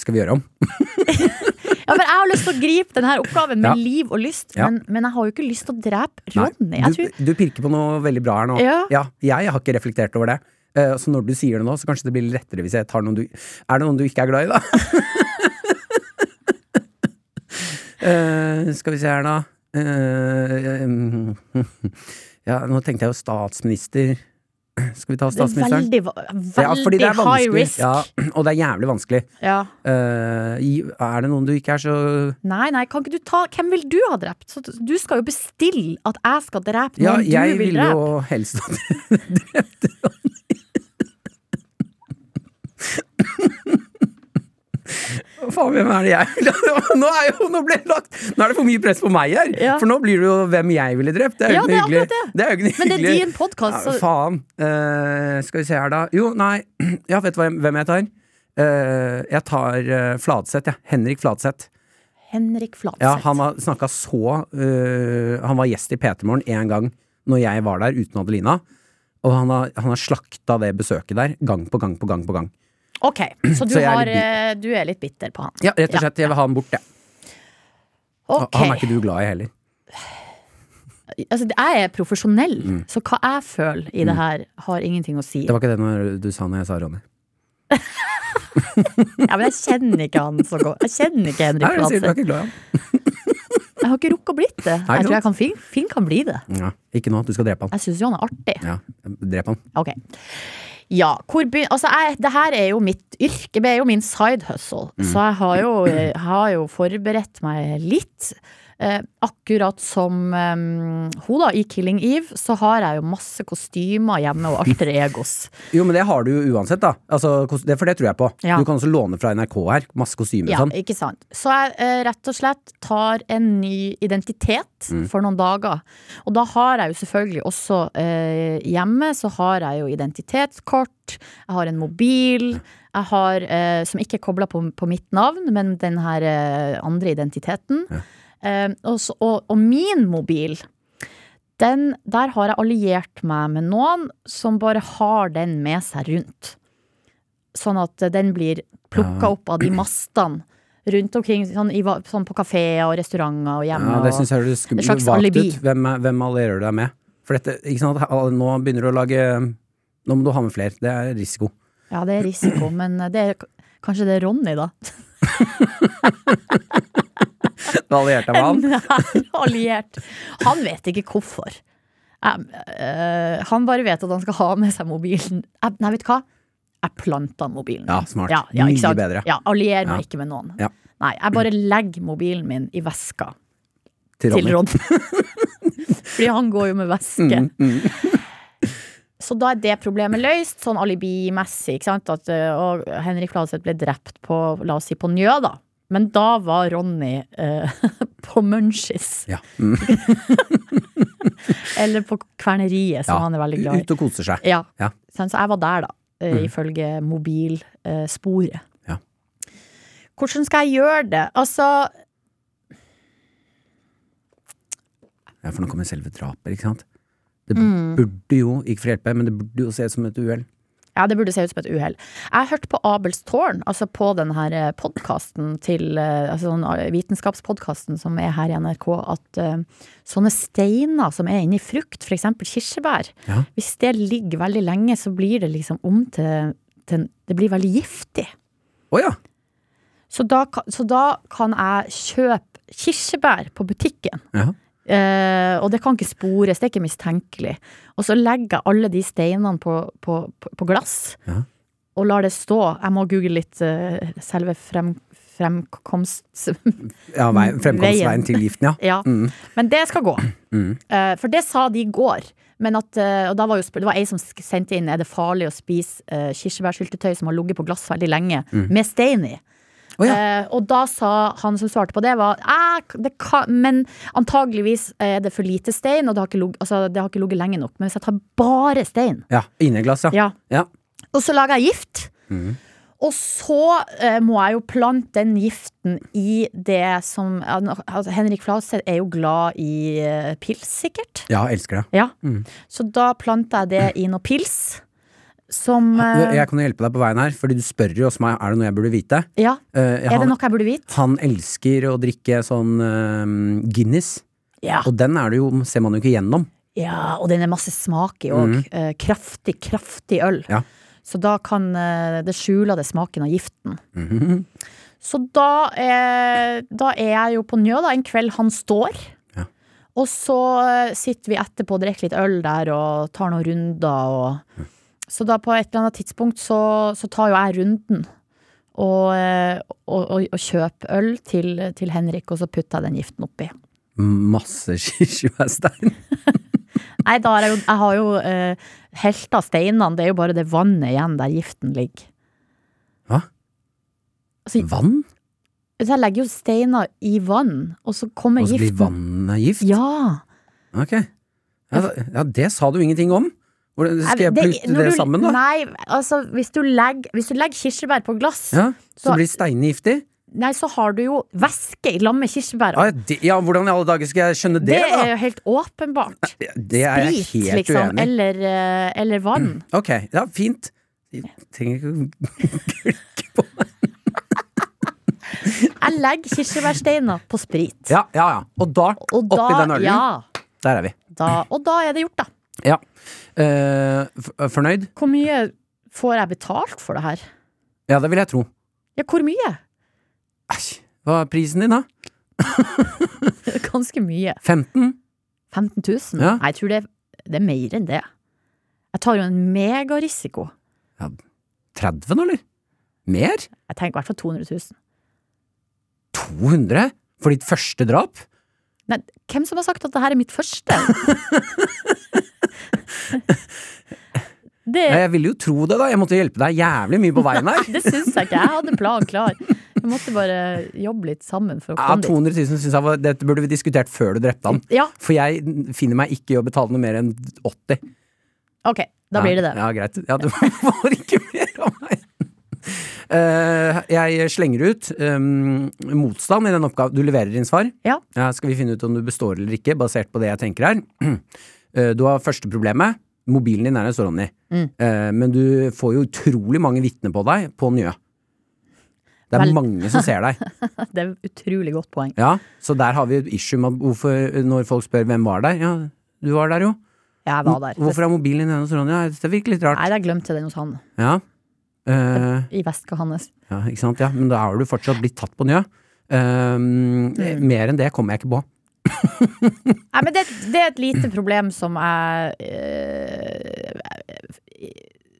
Skal vi gjøre om? Ja, for Jeg har lyst til å gripe denne oppgaven med Ja. liv og lyst, Ja. men, men jeg har jo ikke lyst til å drepe Ronny. Du, tror, du pirker på noe veldig bra her nå. Ja. jeg har ikke reflektert over det. Eh, så når du sier det nå, så kanskje det blir lettere hvis jeg tar noen du Er det noen du ikke er glad i, da? uh, skal vi se her, da. Eh, ja, nå tenkte jeg jo statsminister. Skal vi ta det er statsministeren? veldig, va- Ja, fordi det er high risk. Ja, og det er jævlig vanskelig. Ja. Uh, er det noen du ikke er så Nei, nei, kan ikke du ta Hvem vil du ha drept? Så du skal jo bestille at jeg skal drepe Ja, noen jeg du vil drepe. jo helst ha drept Ronny. Faen, hvem er det jeg vil? Nå er, jo, nå, ble det lagt, nå er det for mye press på meg her! Ja. For nå blir det jo hvem jeg ville drept. Det er jo Ja, ikke det noe hyggelig. det. Er jo ikke Men det er din podkast, Ja, faen. Uh, skal vi se her, da. Jo, nei. Ja, vet du hvem jeg tar? Uh, jeg tar uh, Fladseth, jeg. Henrik Fladseth. Henrik Fladseth. Ja, han har snakka så Han var gjest i P3 Morgen en gang når jeg var der uten Adelina. Og han har, han har slakta det besøket der gang på gang på gang på gang. Ok, så du, Så jeg er eh, du er litt bitter på han. Ja, rett og slett. Jeg vil ha han bort, jeg. Okay. Han er ikke du glad i heller. altså, Jeg er profesjonell, så hva jeg føler i det her, har ingenting å si. Mm. Det var ikke det du sa når jeg sa Ronny. Ja, men jeg kjenner ikke han så godt. Jeg kjenner ikke Henrik Fladseth. Jeg har ikke rukket å blitt det. Nei, Jeg tror jeg kan fin, fin, kan bli det. Ja, ikke nå. Du skal drepe han. Jeg syns jo han er artig. Ja, Drep han. Ok. Ja, hvor begyn... altså jeg, det her er jo mitt yrke, det er jo min side hustle. Mm. Så jeg har jo, jeg har jo forberedt meg litt. Eh, akkurat som eh, hun da, i Killing Eve, så har jeg jo masse kostymer hjemme og alter egos. Jo, men det har du jo uansett, da. Altså, det, for det tror jeg på. Ja. Du kan også låne fra NRK her. Masse kostymer Ja, sånn. ikke sant. Så jeg eh, rett og slett tar en ny identitet Mm. for noen dager. Og da har jeg jo selvfølgelig også eh, hjemme så har jeg jo identitetskort, jeg har en mobil, jeg har, eh, som ikke er kobla på, på mitt navn, men den her eh, andre identiteten. Eh, og, så, og, og min mobil den, der har jeg alliert meg med noen som bare har den med seg rundt. Sånn at den blir plukka opp av de mastene rundt omkring, sånn, i, sånn på kafeer og restauranter og hjemme. Ja, det syns jeg høres vagt ut. Hvem, hvem allierer du deg med? For dette, ikke sant, nå begynner du å lage Nå må du ha med flere. Det er risiko. Ja, det er risiko, men det er, kanskje det er Ronny, da. Du allierte deg med han? Nær alliert. Han vet ikke hvorfor. Eh, han bare vet at han skal ha med seg mobilen. Nei, vet du hva? Jeg planta mobilen. Ja, smart. Ja, ja, Mye bedre. Ja, Allier meg Ja. ikke med noen. Ja. Nei, jeg bare legger mobilen min i veska Til Ronny. Fordi han går jo med veske. Mm, mm. Så da er det problemet løst, sånn alibimessig. Ikke sant? At uh, og Henrik Fladseth ble drept på, la oss si, på Njø, da. Men da var Ronny eh, på Munchies. Ja. Mm. Eller på Kverneriet, som Ja. han er veldig glad i. Ut og koser seg. Ja. Ja. Så jeg var der, da. eh, Mm. Ifølge mobilsporet. Ja. Hvordan skal jeg gjøre det? Altså Ja, for nå kommer selve drapet, ikke sant? Det Mm. burde jo, ikke for å hjelpe, men det burde jo se ut som et uhell. Ja, det burde se ut som et uhell. Jeg hørte på Abels tårn, altså på den her podkasten til eh, Altså sånn vitenskapspodkasten som er her i NRK, at uh, sånne steiner som er inni frukt, eksempel kirsebær, Ja. hvis det ligger veldig lenge, så blir det liksom om til, til Det blir veldig giftig. Å ja! Så da, så da kan jeg kjøpe kirsebær på butikken. ja. Eh, og det kan ikke spores, det er ikke mistenkelig. Og så legger jeg alle de steinene på, på, på, glass Ja. og lar det stå. Jeg må google litt eh, selve frem, fremkomst... Ja, vei, fremkomstveien til giften, ja. Ja. Mm. Men det skal gå. Eh, for det sa de i går. Men at, eh, og da var jo, det var ei som sendte inn Er det farlig å spise uh, kirsebærsyltetøy som har ligget på glass veldig lenge, med stein i. Mm. Å ja. Eh, og da sa han som svarte på det, var "Eh, det kan, Men antageligvis er det for lite stein, og det har ikke ligget- altså, det har ikke ligget lenge nok. Men hvis jeg tar bare stein, Ja, Inneglass, ja. ja, ja. og så lager jeg gift. Og så eh, må jeg jo plante den giften i det som altså, Henrik Fladseth er jo glad i eh, pils, sikkert. Ja, elsker det. Ja. Så da planter jeg det i noe pils. Som uh, Jeg kan jo hjelpe deg på veien her, fordi du spør jo også meg er det noe jeg burde vite. Ja. Eh, Er det noe jeg burde vite? han elsker å drikke sånn uh, Guinness, Ja. og den er det jo, ser man jo ikke gjennom. ja. Og den er masse smak i òg. kraftig, kraftig øl. Ja. Så da kan det skjule det smaken av giften. Mhm. Så da da er jeg jo på Njø da, en kveld han står. Ja. Og så sitter vi etterpå og drikker litt øl der og tar noen runder. Og, Så da på et eller annet tidspunkt så, så tar jo jeg runden. Og, eh, og, og, og kjøper øl til, til Henrik, og så putter jeg den giften oppi. Masse kirsebærstein. Nei, da har jeg jo, jeg har jo uh, helt av steinene. Det er jo bare det vannet igjen der giften ligger. Hva? Altså, Vann? så jeg legger jo steiner i vann, og så kommer giften. Og så blir vannet gift? Ja. Ok. Ja, ja, det sa du ingenting om. Hvordan skal jeg Det- det du- sammen, da? Nei, altså hvis du legger, hvis du legger kirsebær på glass, Ja, så Så- blir steinene giftig? nei, så har du jo væske i lag med kirsebæra. Ja, det, ja, hvordan i alle dager skal jeg skjønne det, det er jo helt åpenbart. Det er jeg Sprit, helt liksom, uenig eller, eh, eller vann. Ok, ja, fint. Jeg trenger ikke å klikke på det. Jeg legger kirsebærsteiner på sprit. Ja, ja, ja. Og da, Og da, oppi den ølen, Ja, der er vi. da, og da er det gjort, da. Ja. Eh, f- fornøyd? Hvor mye får jeg betalt for det her? Ja, det vil jeg tro. Ja, hvor mye? Æsj, hva er prisen din, da? Ganske mye. 15? 15 000? Ja. Nei, jeg tror det, det er mer enn det. Jeg tar jo en megarisiko. 30 nå, eller? Mer? Jeg tenker i hvert fall 200 000. 200? For ditt første drap? Nei, hvem som har sagt at det her er mitt første? det, Ja, jeg ville jo tro det, da. Jeg måtte hjelpe deg jævlig mye på veien her. det syns jeg ikke. Jeg hadde planen klar. Vi måtte bare jobbe litt sammen for å Ja, komme dit. 200 000 synes jeg var Dette burde vi diskutert før du drepte han. Ja, For jeg finner meg ikke i å betale noe mer enn 80. ok. Da blir det det. Ja, greit. Ja, du får ikke mer av meg. Uh, jeg slenger ut um, motstand i den oppgaven. Du leverer inn svar. Ja. skal vi finne ut om du består eller ikke, basert på det jeg tenker her. Eh, du har første problemet. Mobilen din er en Ronny. Mm. Eh, men du får jo utrolig mange vitner på deg på Njø. Det er Vel- mange som ser deg. Det er et utrolig godt poeng. Ja, Så der har vi et issue med hvorfor, når folk spør hvem var der. Ja, du var der jo. Jeg var der. Hvorfor er mobilen din hos Ronja? Ja, det virker litt rart. Nei, jeg glemte den hos han. Ja. Uh, I veska hans. ja, ikke sant. Ja, men da har du fortsatt blitt tatt på Njø. Um, Mer enn det kommer jeg ikke på. Nei, men det, det er et lite problem som jeg øh,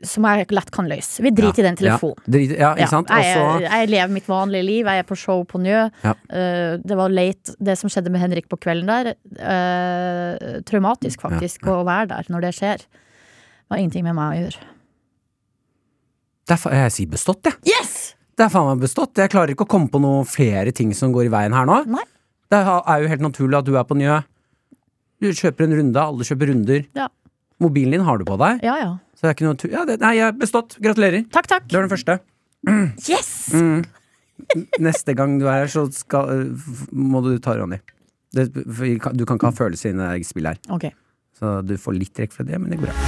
Som jeg lett kan løse. Vi driter i den telefonen. Ja, ja ikke sant. jeg, Og jeg lever mitt vanlige liv. Jeg er på show på Njø. Ja. Eh, det var late, det som skjedde med Henrik på kvelden der. Uh, traumatisk, faktisk, å være der når det skjer. Det har ingenting med meg å gjøre. Derfor er, Jeg sier bestått, jeg. Yes! Det er faen meg bestått. Jeg klarer ikke å komme på noen flere ting som går i veien her nå. Nei. Det er jo helt naturlig at du er på Njø. Du kjøper en runde, alle kjøper runder. Ja. Mobilen din har du på deg. Ja, ja. Så det er ikke noe ja, det, Nei, jeg har bestått. Gratulerer. Takk, takk. Du er den første. Yes! Mm. Neste gang du er her, så skal, må du ta Ronny. Det, du kan ikke ha følelser inne i spillet her. Ok. Så du får litt trekk fra det, men det går bra.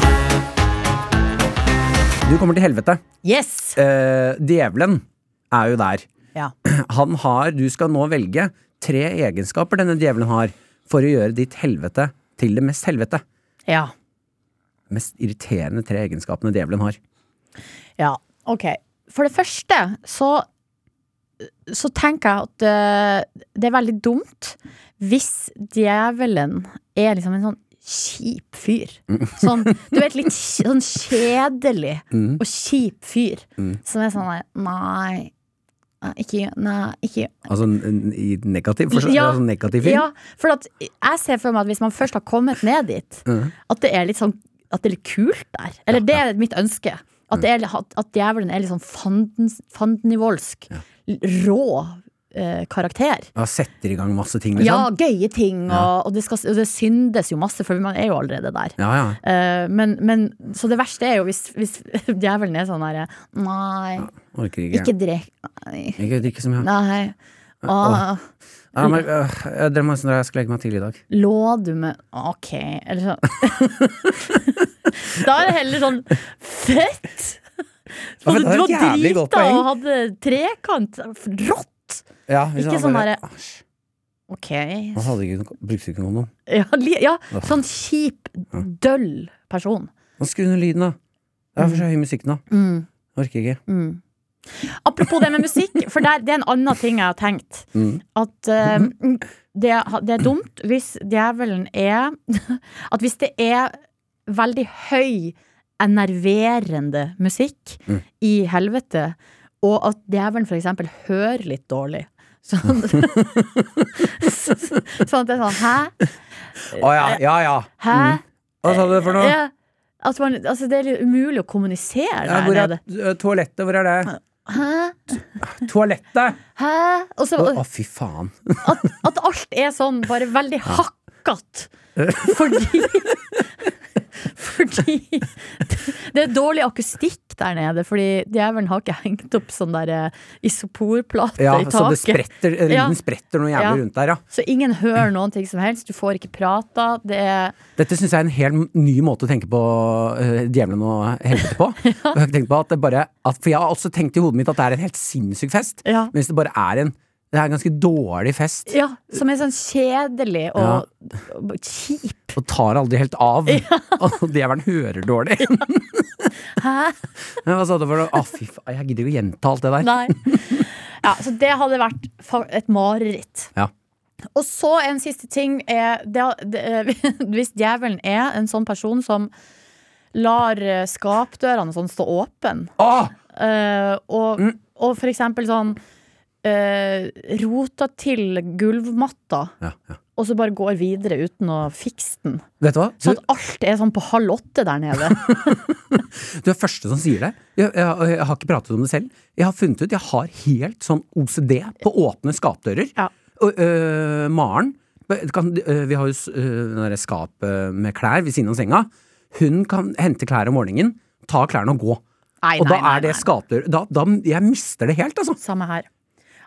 Du kommer til helvete. Yes! Eh, djevelen er jo der. Ja. Han har Du skal nå velge tre egenskaper denne djevelen har, for å gjøre ditt helvete til det mest helvete. Ja. Mest irriterende tre egenskapene djevelen har. Ja, ok. For det første så, så tenker jeg at eh, det er veldig dumt hvis djevelen er liksom en sånn kjip fyr. Sånn, du vet, litt sånn kjedelig og kjip fyr. Som er sånn Nei, ikke, nei, ikke Altså i negativ forstand? Ja, altså negativ film? Ja, for at jeg ser for meg at hvis man først har kommet ned dit, mm. at det er litt sånn At det er litt kult der. Eller det er mitt ønske. At, det er, at, at djevelen er litt sånn fanden, fandenivoldsk. Rå eh, karakter. Ja, setter i gang masse ting, liksom? Ja, gøye ting, og, og, det skal, og det syndes jo masse, for man er jo allerede der. Ja, ja. Eh, men, men Så det verste er jo hvis, hvis djevelen er sånn herre Nei, ikke. ikke drikk. Ikke drikke så mye. Nei. Åh, Ja, men, øh, drømmer om at jeg skal legge meg tidlig i dag. lå du med Ok, eller sånn Da er det heller sånn Fett! Ja, Og det er du var drita og hadde trekant. Rått! Ja, hvis Ikke han sånn bare, derre- «Æsj, Ok. Han hadde ikke, brukte ikke kondom. Ja, li- ja sånn kjip, døll person. Han Skru ned lyden, da. Det er for så høy musikk nå. Mm. Orker ikke. Mm. Apropos det med musikk, for der, det er en annen ting jeg har tenkt. Mm. At eh, det, det er dumt hvis djevelen er At hvis det er veldig høy, enerverende musikk Mm. i helvete, og at djevelen eksempel hører litt dårlig. Sånn, sånn at det er sånn Hæ? Å ja, ja, ja. Hæ? Hva sa du for noe? Ja, at man, altså det er litt umulig å kommunisere Ja, der er nede. toalettet? Hvor er det? Hæ? Toalettet! Hæ? Å, fy faen. at, at alt er sånn bare veldig hakkete. Fordi Fordi det er dårlig akustikk der nede. Fordi djevelen har ikke hengt opp sånn der eh, isoporplate Ja, i så det spretter, lyden Ja. spretter noe jævlig Ja. rundt der, ja. Så ingen hører noen ting som helst. Du får ikke prata. Det Dette syns jeg er en helt ny måte å tenke på uh, djevelen og helvete på. Jeg har tenkt på at det bare, at, for jeg har også tenkt i hodet mitt at det er en helt sinnssyk fest, Ja. hvis det bare er en det er en ganske dårlig fest. Ja, som er sånn kjedelig og, og kjip. Og tar aldri helt av. Og djevelen hører dårlig. Hæ? Men Hva sa du for noe? Å, fy faen, jeg gidder ikke å gjenta alt det der. Nei. Ja, så det hadde vært et mareritt. Ja. Og så en siste ting er det, det, Hvis djevelen er en sånn person som lar eh, skapdørene sånn stå åpen, eh, og, Mm. og for eksempel sånn eh, rota til gulvmatta, Ja, ja. og så bare går videre uten å fikse den. Vet du hva? Du, at alt er sånn på halv åtte der nede. du er første som sier det. Jeg, jeg, jeg har ikke pratet om det selv. Jeg har funnet ut, jeg har helt sånn OCD på åpne skapdører. Ja. Og øh, Maren kan, øh, Vi har jo s- øh, den derre skapet med klær ved siden av senga. Hun kan hente klær om morgenen, ta klærne og gå. Nei, og da nei, nei, er det nei. skapdør da, da, Jeg mister det helt, altså. Samme her.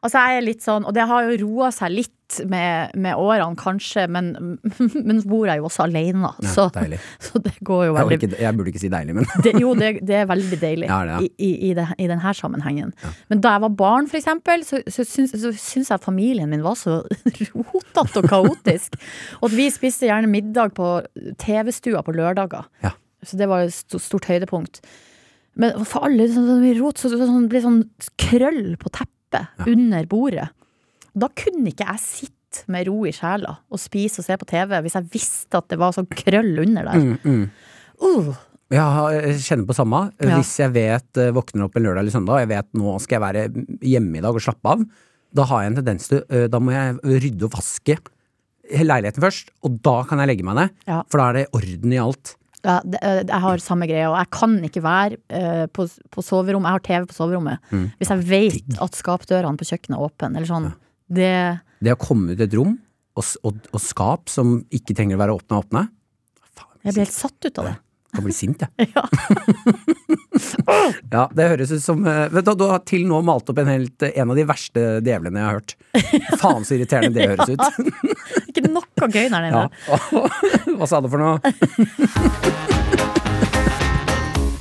Altså jeg er litt sånn, Og det har jo roa seg litt med, med årene, kanskje, men, men bor jeg jo også alene. Ja, så, så det går jo Jeg, veldig jeg burde ikke si deilig, men det, Jo, det, det er veldig deilig Ja, det er. i, i, i, det, i denne sammenhengen. Men da jeg var barn, for eksempel, så, så, syns, så syns jeg familien min var så rotete og kaotisk. og at vi spiste gjerne middag på TV-stua på lørdager. Ja. Så det var et stort høydepunkt. Men for alle sånn, rot, så, så, sånn, ble sånn krøll på teppet under bordet. Da kunne ikke jeg sitte med ro i sjela og spise og se på TV hvis jeg visste at det var sånn krøll under der. mm, mm. Uh, Jeg jeg kjenner på samme. Ja. Hvis jeg vet eh, våkner opp en lørdag eller søndag, og jeg vet nå skal jeg være hjemme i dag og slappe av, da har jeg en tendens til eh, Da må jeg rydde og vaske leiligheten først, og da kan jeg legge meg ned. Ja. For da er det orden i alt. Ja, det, eh, jeg har samme greie, og jeg kan ikke være uh, på, på soverommet. Jeg har TV på soverommet. Mm. Hvis jeg vet at skapdørene på kjøkkenet er åpne, eller sånn. Det Det å komme ut et rom, og, og, og skap som ikke trenger å være åpne, åpne Faen, Jeg blir helt satt ut av det. jeg kan bli sint, jeg. Ja. Ja, det høres ut som eh, Vet du, du har til nå malt opp en, helt, en av de verste djevlene jeg har hørt. Faen så irriterende det høres ut. Ikke noe gøy der nede. Ja. Hva sa du for noe?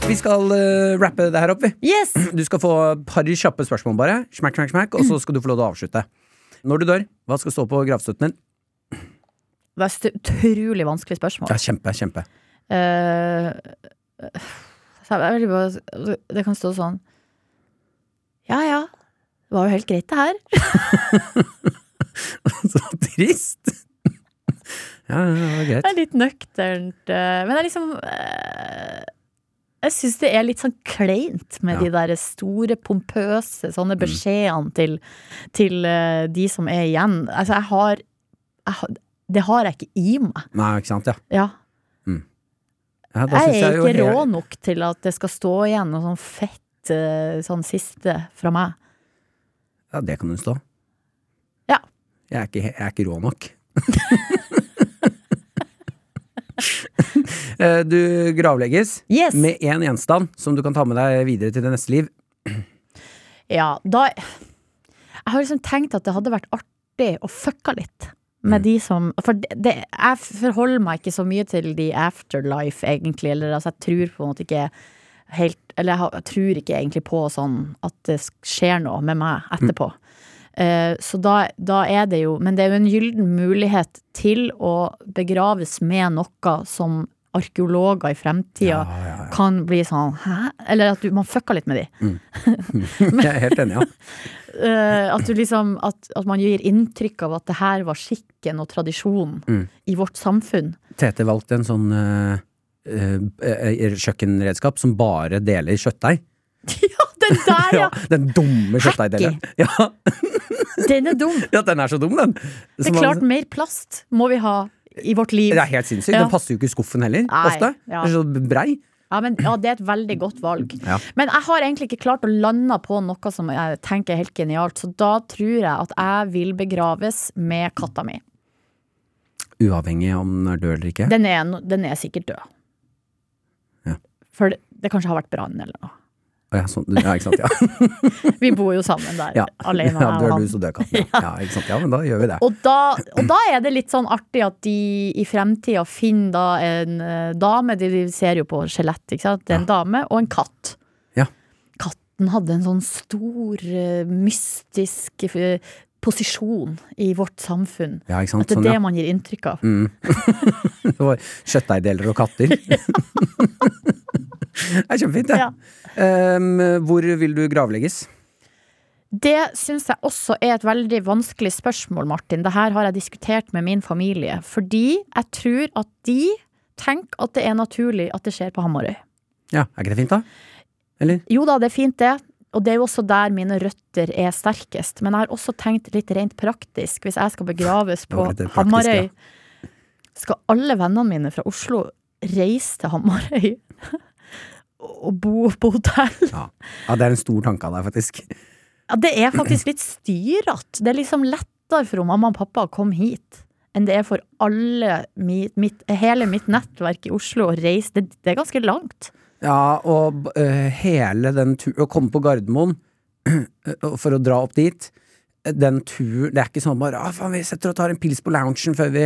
Vi skal uh, rappe det her opp, vi. Yes! Du skal få et par kjappe spørsmål, bare. Smack, smack, smack, og så skal du få lov til å avslutte. Når du dør, hva skal stå på gravstøtten din? Det er et utrolig vanskelig spørsmål. Ja, kjempe, kjempe. Bare, det kan stå sånn Ja ja, det var jo helt greit, det her. Så trist. Ja, ja, det var greit. Det er litt nøkternt. eh, men det er liksom eh, Jeg syns det er litt sånn kleint med Ja. de der store, pompøse sånne beskjedene til, til eh, de som er igjen. Altså, jeg har, jeg har Det har jeg ikke i meg. Nei, ikke sant, ja. Ja. ja Jeg er ikke jeg rå nok til at det skal stå igjen noe sånn fett sånn siste fra meg. Ja, det kan du stå. Jeg er ikke, jeg er ikke rå nok. Eh, du gravlegges Yes! med én gjenstand som du kan ta med deg videre til det neste liv. Ja, da Jeg har liksom tenkt at det hadde vært artig å fucka litt med de som For det, det, jeg forholder meg ikke så mye til de afterlife, egentlig. Eller altså, jeg tror på en måte ikke helt Eller jeg, jeg tror ikke egentlig på sånn at det skjer noe med meg etterpå. Eh, så da, da er det jo Men det er jo en gyllen mulighet til å begraves med noe som arkeologer i fremtida Ja, ja, ja. kan bli sånn Hæ? Eller at du, man fucka litt med de. Jeg er helt enig, ja. Eh, at, du liksom, at, at man gir inntrykk av at det her var skikken og tradisjonen Mm. i vårt samfunn. Tete valgte en sånn uh, eh, eh, kjøkkenredskap som bare deler kjøttdeig. Ja, den der, ja! Den dumme kjøttdeigdelen. Ja, Den er dum. ja, den er så dum, den. Det er er man- klart, mer plast må vi ha i vårt liv. det er helt sinnssykt. Ja. Den passer jo ikke i skuffen heller, Nei, ofte. ja. Den er så brei. Ja, men, ja, det er et veldig godt valg. Ja. Men jeg har egentlig ikke klart å lande på noe som jeg tenker er helt genialt, så da tror jeg at jeg vil begraves med katta mi. Uavhengig om den er død eller ikke. Den er, den er sikkert død. Ja. For det, det kanskje har vært brann eller noe. Ja, sånn, ja, ikke sant. Ja. Vi bor jo sammen der, Ja. alene. ja, dør du, så dør katten. Ja. ja, ikke sant. Ja, men da gjør vi det. Og da, og da er det litt sånn artig at de i fremtida finner da en eh, dame, de de ser jo på skjelett, ikke sant. Det er en dame og en katt. Ja. Katten hadde en sånn stor, eh, mystisk eh, posisjon i vårt samfunn. Ja. At det er Sånn, det ja. man gir inntrykk av. Det var kjøttdeigdeler og katter. det er kjempefint, det. Ja. Um, hvor vil du gravlegges? Det syns jeg også er et veldig vanskelig spørsmål, Martin. Det her har jeg diskutert med min familie. Fordi jeg tror at de tenker at det er naturlig at det skjer på Hamarøy. Ja, er ikke det fint, da? Eller? Jo da, det er fint det. Og det er jo også der mine røtter er sterkest. Men jeg har også tenkt litt rent praktisk. Hvis jeg skal begraves på Hamarøy, skal alle vennene mine fra Oslo reise til Hamarøy og bo på hotell? Ja. ja, det er en stor tanke av deg, faktisk. Ja, det er faktisk litt styrete. Det er liksom lettere for mamma og pappa å komme hit enn det er for alle mitt, mitt, hele mitt nettverk i Oslo å reise. Det, det er ganske langt. Ja, og uh, hele den turen Å komme på Gardermoen uh, for å dra opp dit Den turen Det er ikke sånn bare ah, faen, vi setter og tar en pils på loungen før vi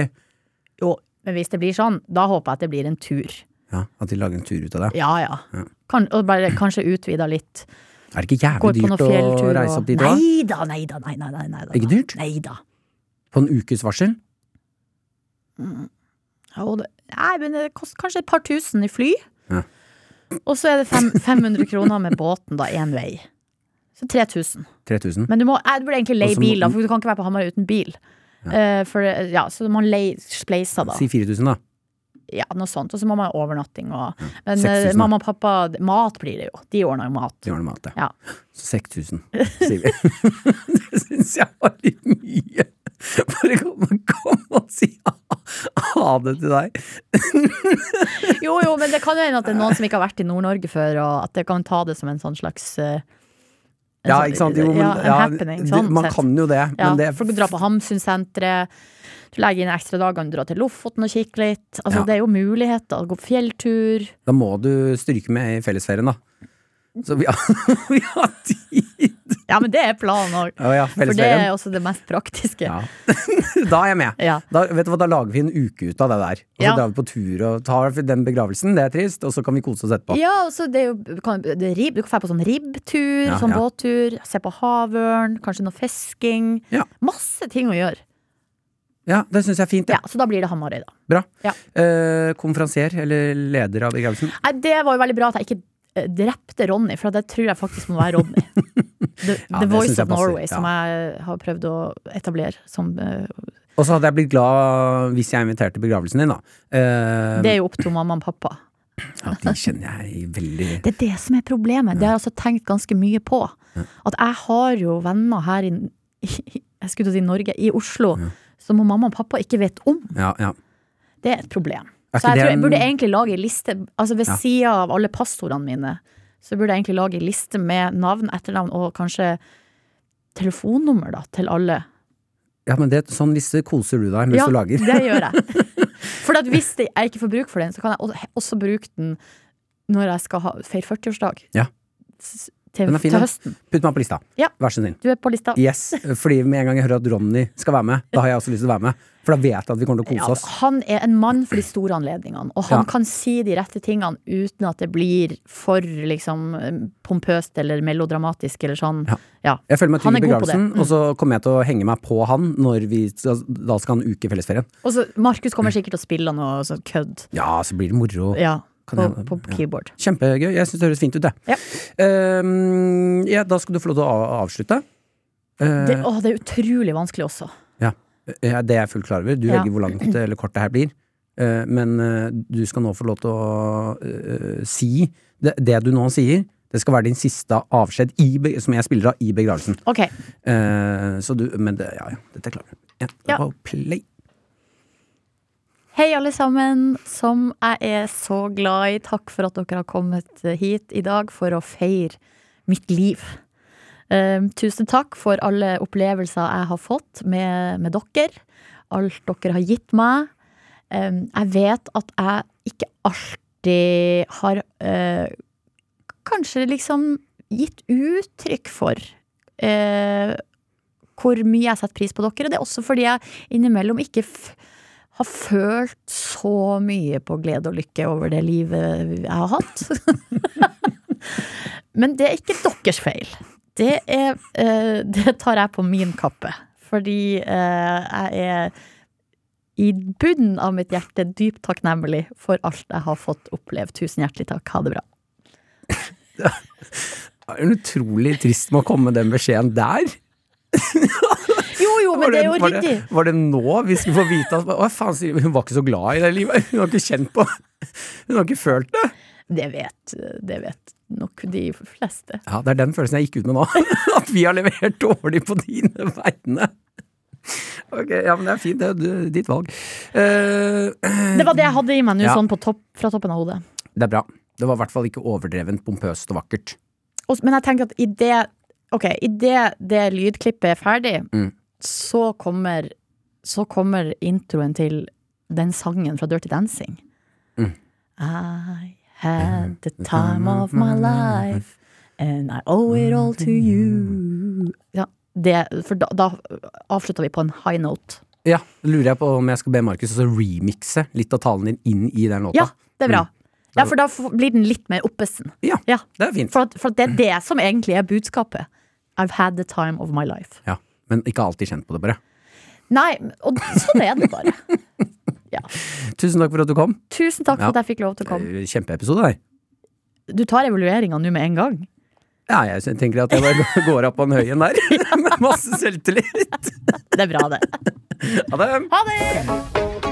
Jo, men hvis det blir sånn, da håper jeg at det blir en tur. Ja, At de lager en tur ut av det. Ja, ja. Ja. Kan, og bare kanskje utvida litt. Er det ikke jævlig dyrt å reise opp dit? da? Nei da, nei da, nei, nei, nei, nei da. Ikke dyrt? Nei da. På en ukes varsel? Ja, det, nei, men det koster kanskje et par tusen i fly. Ja. Og så er det fem, 500 kroner med båten, da, én vei. Så 3000. 3000? Men du må, jeg burde egentlig leie bil, da, for du kan ikke være på Hamarøy uten bil. Eh, for, ja, så du må leie spleiser, da. Si 4000, da. Ja, noe sånt. Og så må man ha overnatting og Men 6000, eh, mamma og pappa Mat blir det jo. De ordner jo mat. De ordner mat, ja. Ja. Så 6000, sier vi. det syns jeg var litt mye. Bare kom, kom og si ha, det til deg. Jo, jo, men det kan jo hende at det er noen som ikke har vært i Nord-Norge før, og at det kan ta det som en sånn slags eh, Ja, sånn- ikke sant? Jo, men, ja, en ja, happening. Sånn man sett. kan jo det, Ja, men det du drar på Hamsunsenteret, du legger inn ekstra dager, du drar til Lofoten og kikker litt. Altså, Ja. Det er jo muligheter. Gå på fjelltur. Da må du stryke med i fellesferien, da. Så vi har, vi har tid! Ja, men det er planen òg. Oh, ja, For det er også det mest praktiske. Ja. da er jeg med. Ja. Da, vet du hva, da lager vi en uke ut av det der. Og så drar vi på tur og tar den begravelsen, det er trist, og så kan vi kose oss etterpå. Ja, altså det er jo, kan, det er rib, du kan dra på sånn ribbtur, sånn båttur, se på havørn, kanskje noe fisking. Masse ting å gjøre. Ja, det syns jeg er fint. Ja, Ja. Så da blir det Hamarøy, da. Bra. Ja. Eh, konferansier, eller leder av begravelsen. Nei, det var jo veldig bra at jeg ikke drepte Ronny, for det tror jeg faktisk må være Ronny. The, Ja, The Voice of passer, Norway, som jeg har prøvd å etablere som uh, Og så hadde jeg blitt glad hvis jeg inviterte begravelsen din, da. Uh, Det er jo opp til mamma og pappa. Ja, de kjenner jeg veldig Det er det som er problemet. Det har jeg altså tenkt ganske mye på. At jeg har jo venner her i, jeg skulle til å si Norge, i Oslo, som mamma og pappa ikke vet om. Ja, ja. Det er et problem. Er Så jeg tror jeg burde egentlig lage en liste Altså ved Ja. sida av alle passordene mine, så burde jeg egentlig lage en liste med navn, etternavn og kanskje telefonnummer da, til alle. ja, men det, sånn liste koser du deg mens ja, du lager. Ja, det gjør jeg. For hvis jeg ikke får bruk for den, så kan jeg også bruke den når jeg skal ha, feire 40-årsdag. Ja. Til, Den er fin, til høsten. Putt meg på lista. Ja. Vær så snill. Du er på lista. Yes, fordi med en gang jeg hører at Ronny skal være med, da har jeg også lyst til å være med. For da vet jeg at vi kommer til å kose oss. han er en mann for de store anledningene, og han Ja. kan si de rette tingene uten at det blir for liksom pompøst eller melodramatisk eller sånn. Ja. Ja. Jeg føler meg Han trygg i begravelsen, Mm. og så kommer jeg til å henge meg på han når vi skal, da skal ha en uke i fellesferien. Og så Markus kommer sikkert til å spille noe sånn kødd. Ja, så blir det moro. Ja, på, jeg- på ja. Kjempegøy. Jeg syns det høres fint ut, det. Ja. Um, ja, da skal du få lov til å avslutte. Uh, Det, å, det er utrolig vanskelig også. ja. det er jeg fullt klar over. Du velger hvor langt eller kort det her blir. Uh, men uh, du skal nå få lov til å si det, det du nå sier. Det skal være din siste avskjed i, som jeg spiller av i begravelsen. Okay. Så du Men det, ja, ja, dette klarer du. Ja. Play. Hei, alle sammen, som jeg er så glad i. Takk for at dere har kommet hit i dag for å feire mitt liv. Um, tusen takk for alle opplevelser jeg har fått med, med dere. Alt dere har gitt meg. Um, jeg vet at jeg ikke alltid har uh, kanskje liksom gitt uttrykk for uh, hvor mye jeg setter pris på dere. Og det er også fordi jeg innimellom ikke f har følt så mye på glede og lykke over det livet jeg har hatt. Men det er ikke deres feil. Det, er, eh, det tar jeg på min kappe. Fordi eh, jeg er i bunnen av mitt hjerte dypt takknemlig for alt jeg har fått oppleve. Tusen hjertelig takk. Ha det bra. Det er utrolig trist med å komme med den beskjeden der. Jo, jo, men Var det er jo var ryddig. var det nå vi skulle få vite at Å, faen, hun var ikke så glad i det livet. Hun har ikke kjent på Hun har ikke følt det. Det vet, det vet nok de fleste. Ja, Det er den følelsen jeg gikk ut med nå. At vi har levert dårlig på dine vegne. Ok, ja, men det er fint. Det er ditt valg. Uh, Det var det jeg hadde i meg nå, Ja. sånn på topp, fra toppen av hodet. det er bra. Det var i hvert fall ikke overdrevent pompøst og vakkert. Men jeg tenker at i det Ok, i det, det lydklippet er ferdig, Mm. Så kommer Så kommer introen til den sangen fra Dirty Dancing. Mm. I had the time of my life And I owe it all to you ja, det, For da, da avslutta vi på en high note. Ja, lurer jeg på om jeg skal be Markus også remixe litt av talen din inn i den låta. Ja, det er bra. Ja, for da blir den litt mer oppesen. Ja, Ja, det er fint. for, at, for at det er det som egentlig er budskapet. I've had the time of my life. Ja, Men ikke alltid kjent på det, bare. Nei, og sånn er det bare. Tusen takk for at du kom. Tusen takk for Ja. at jeg fikk lov til å komme. Eh, Kjempeepisode der. Du tar evalueringa nå med en gang. Ja, jeg tenker at jeg bare går opp på den høyen der. Med masse selvtillit. Det er bra, det. Ha det. Ha det!